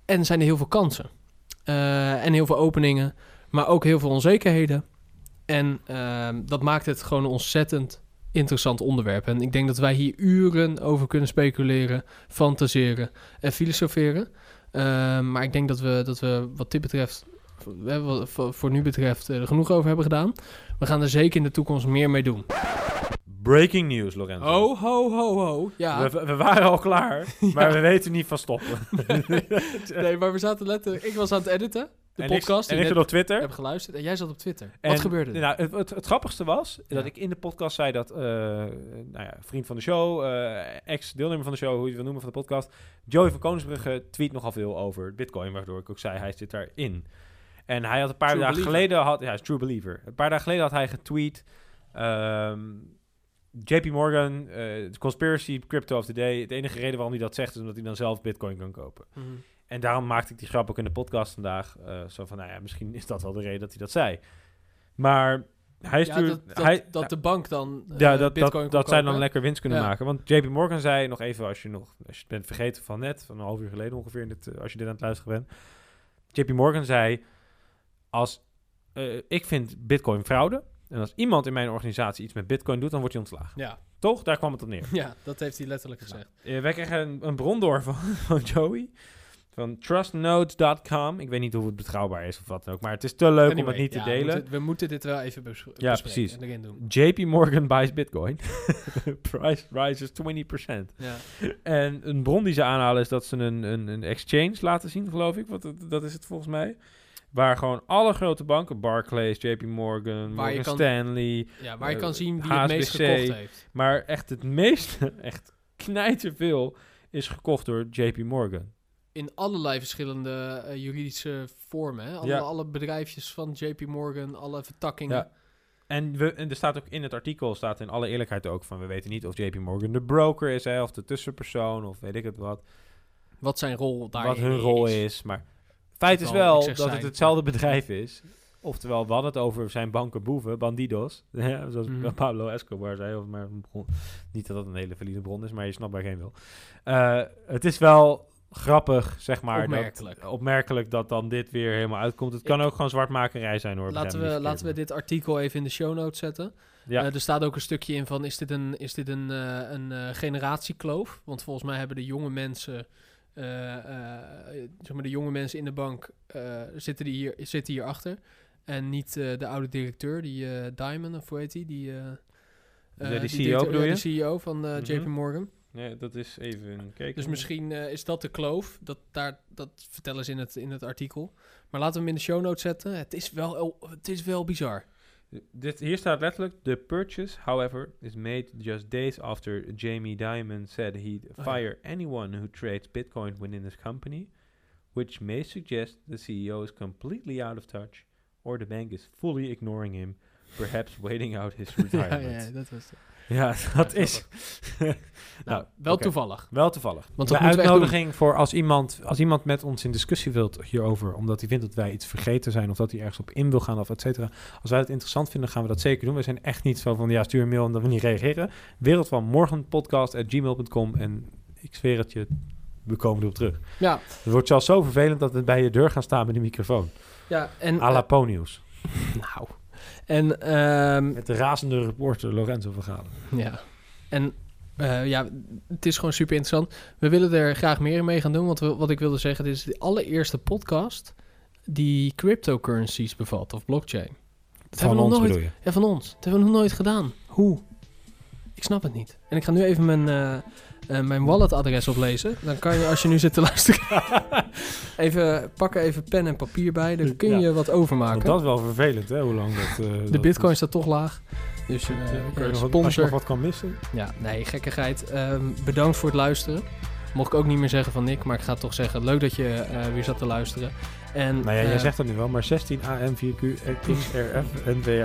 En zijn er heel veel kansen. Eh, en heel veel openingen. Maar ook heel veel onzekerheden. En ehm, dat maakt het gewoon een ontzettend interessant onderwerp. En ik denk dat wij hier uren over kunnen speculeren, fantaseren en filosoferen. Ehm, maar ik denk dat we, dat we wat dit betreft, eh, voor, nu betreft, er genoeg over hebben gedaan. We gaan er zeker in de toekomst meer mee doen. Breaking news, Lorenzo. ho, ho, ho. Ja. We, we waren al klaar, [laughs] maar we weten niet van stoppen. [laughs] Nee, maar we zaten letterlijk... Ik was aan het editen, de en podcast. Ik, en ik zat op Twitter. heb geluisterd. En jij zat op Twitter. En, Wat gebeurde er? Nou, het, het, het grappigste was Ja. dat ik in de podcast zei dat, eh, nou ja, vriend van de show, eh, ex-deelnemer van de show, hoe je het wil noemen van de podcast, Joey van Koningsbrugge tweet nogal veel over Bitcoin, waardoor ik ook zei hij zit daarin. En hij had een paar True dagen believer. geleden, had, ja, hij is true believer. Een paar dagen geleden had hij getweet. ehm, JP Morgan, eh, conspiracy crypto of the day. De enige reden waarom hij dat zegt is omdat hij dan zelf Bitcoin kan kopen. Mhm. En daarom maakte ik die grap ook in de podcast vandaag. eh, zo van, nou ja, misschien is dat wel de reden dat hij dat zei. Maar hij Ja, stuurt... dat, dat, hij, dat de bank dan eh, ja, dat, Bitcoin dat, dat zij dan lekker winst kunnen Ja. maken. Want JP Morgan zei nog even, als je nog als je het bent vergeten van net, van een half uur geleden ongeveer, in dit, eh, als je dit aan het luisteren bent. JP Morgan zei, als eh, ik vind Bitcoin fraude, en als iemand in mijn organisatie iets met Bitcoin doet, dan wordt hij ontslagen. Ja. Toch? Daar kwam het op neer. [laughs] ja, dat heeft hij letterlijk gezegd. Eh, wij kregen een, een bron door van, [laughs] van Joey. Van trustnodes.com. Ik weet niet of het betrouwbaar is of wat dan ook. Maar het is te leuk om het niet ja, te we delen. moeten- we moeten dit wel even bes Ja, precies. en erin doen. JP Morgan buys Bitcoin. [laughs] Price rises 20%. Ja. En een bron die ze aanhalen is dat ze een, een, een exchange laten zien, geloof ik. Wat, dat- dat is het volgens mij. Waar gewoon alle grote banken, Barclays, JP Morgan, Waar Morgan kan- Stanley, ja, waar je Eh, kan zien wie het meest HSBC. gekocht heeft. maar echt het meeste, [laughs] echt knijterveel, is gekocht door JP Morgan. In allerlei verschillende eh, juridische vormen. Hè? Alle, Ja. alle bedrijfjes van JP Morgan, alle vertakkingen. Ja. En, we, en er staat ook in het artikel, staat in alle eerlijkheid ook van, we weten niet of JP Morgan de broker is, hè, of de tussenpersoon, of weet ik het wat. Wat zijn rol daarin wat hun rol is. Maar feit is Wel, dat het hetzelfde bedrijf is. Oftewel, we hadden het over zijn bankenboeven, bandidos. [laughs] Zoals Mhm. [laughs] Pablo Escobar zei. Of maar niet dat dat een hele valide bron is, maar je snapt waar ik heen wil. Eh, het is wel grappig, zeg maar. Opmerkelijk. Dat, opmerkelijk dat dan dit weer helemaal uitkomt. Het kan Ik- ook gewoon zwartmakerij zijn hoor. Laten we, laten we dit artikel even in de show notes zetten. Ja. Eh, er staat ook een stukje in van, is dit een, is dit een, eh, een generatiekloof? Want volgens mij hebben de jonge mensen, eh, eh, zeg maar de jonge mensen in de bank, eh, zitten, die hier, zitten hier achter. En niet de oude directeur, die Diamond, of hoe heet die? Die, Ja, eh, die CEO bedoel ja, je? de CEO van eh, JP Mhm. Morgan. Nee, dat is even kijken. Dus misschien is dat de kloof. Dat, daar, dat vertellen ze in het, in het artikel. Maar laten we hem in de show notes zetten. Het is wel, het is wel bizar. Dit, hier staat letterlijk: The purchase, however, is made just days after Jamie Dimon said he'd oh, ja. fire anyone who trades Bitcoin within his company, which may suggest the CEO is completely out of touch, or the bank is fully ignoring him, perhaps [laughs] waiting out his [laughs] retirement. was. Ja, [laughs] dat Ja, is [laughs] Nou, Nou, wel toevallig. wel toevallig. Want de uitnodiging voor als iemand, als iemand met ons in discussie wilt hierover, omdat hij vindt dat wij iets vergeten zijn of dat hij ergens op in wil gaan of et cetera. Als wij het interessant vinden, gaan we dat zeker doen. We zijn echt niet zo van ja, stuur een mail en dat we niet reageren. Wereld van morgen podcast at gmail.com en ik zweer het je, we komen erop terug. Ja, Het wordt zelfs zo vervelend dat we bij je deur gaan staan met die microfoon. ja en... A la eh, [laughs] nou. En, ehm, Met de razende reporter Lorenzo van Galen. ja. En eh, ja, het is gewoon super interessant. We willen er graag meer mee gaan doen. Want we- wat ik wilde zeggen, dit is de allereerste podcast die cryptocurrencies bevat of blockchain. Dat hebben we nog nooit. je? Ja, van ons. Dat hebben we nog nooit gedaan. Hoe? Ik snap het niet. En ik ga nu even mijn, eh, eh, mijn walletadres oplezen. Dan kan je, als je nu zit te luisteren, even pakken even pen en papier bij. Dan kun je Ja. wat overmaken. dat is wel vervelend, hè, hoe lang dat... eh, de dat bitcoin is. staat toch laag. Dus eh, Ja, kun je wat- als je nog sponsor. wat kan missen. Ja, nee, gekkigheid. Ehm, bedankt voor het luisteren. Mocht ik ook niet meer zeggen van Nick, maar ik ga toch zeggen. Leuk dat je eh, weer zat te luisteren. En, Nou ja, jij eh, zegt dat nu wel, maar 16 AM, 4Q, X, RF, NVI.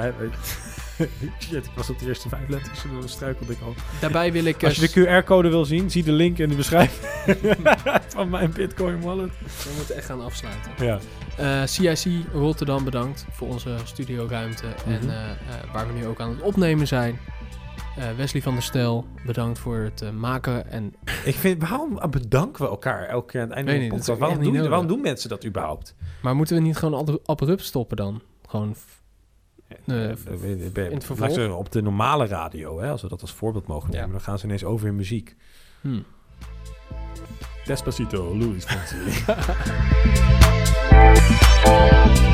[laughs] Shit, ik was op de eerste vijf letters en dan struikelde ik al. daarbij wil ik... Als je eh, de QR-code wil zien, zie de link in de beschrijving [laughs] van mijn Bitcoin wallet. We moeten echt gaan afsluiten. Ja, Eh, CIC Rotterdam bedankt voor onze studioruimte en Mhm. eh, eh, waar we nu ook aan het opnemen zijn. Eh, Wesley van der Stel, bedankt voor het eh, maken. En [laughs] ik vind, waarom bedanken we elkaar elke keer aan het einde van de podcast? Waarom, doen- nodig. waarom doen mensen dat überhaupt? maar moeten we niet gewoon ab- abrupt stoppen dan? Gewoon. f- Eh, Eh, in het vervolg? Op de normale radio, hè, als we dat als voorbeeld mogen nemen, Ja. dan gaan ze ineens over in muziek. hmm. Despacito, Louis Fonsi. [laughs] [laughs]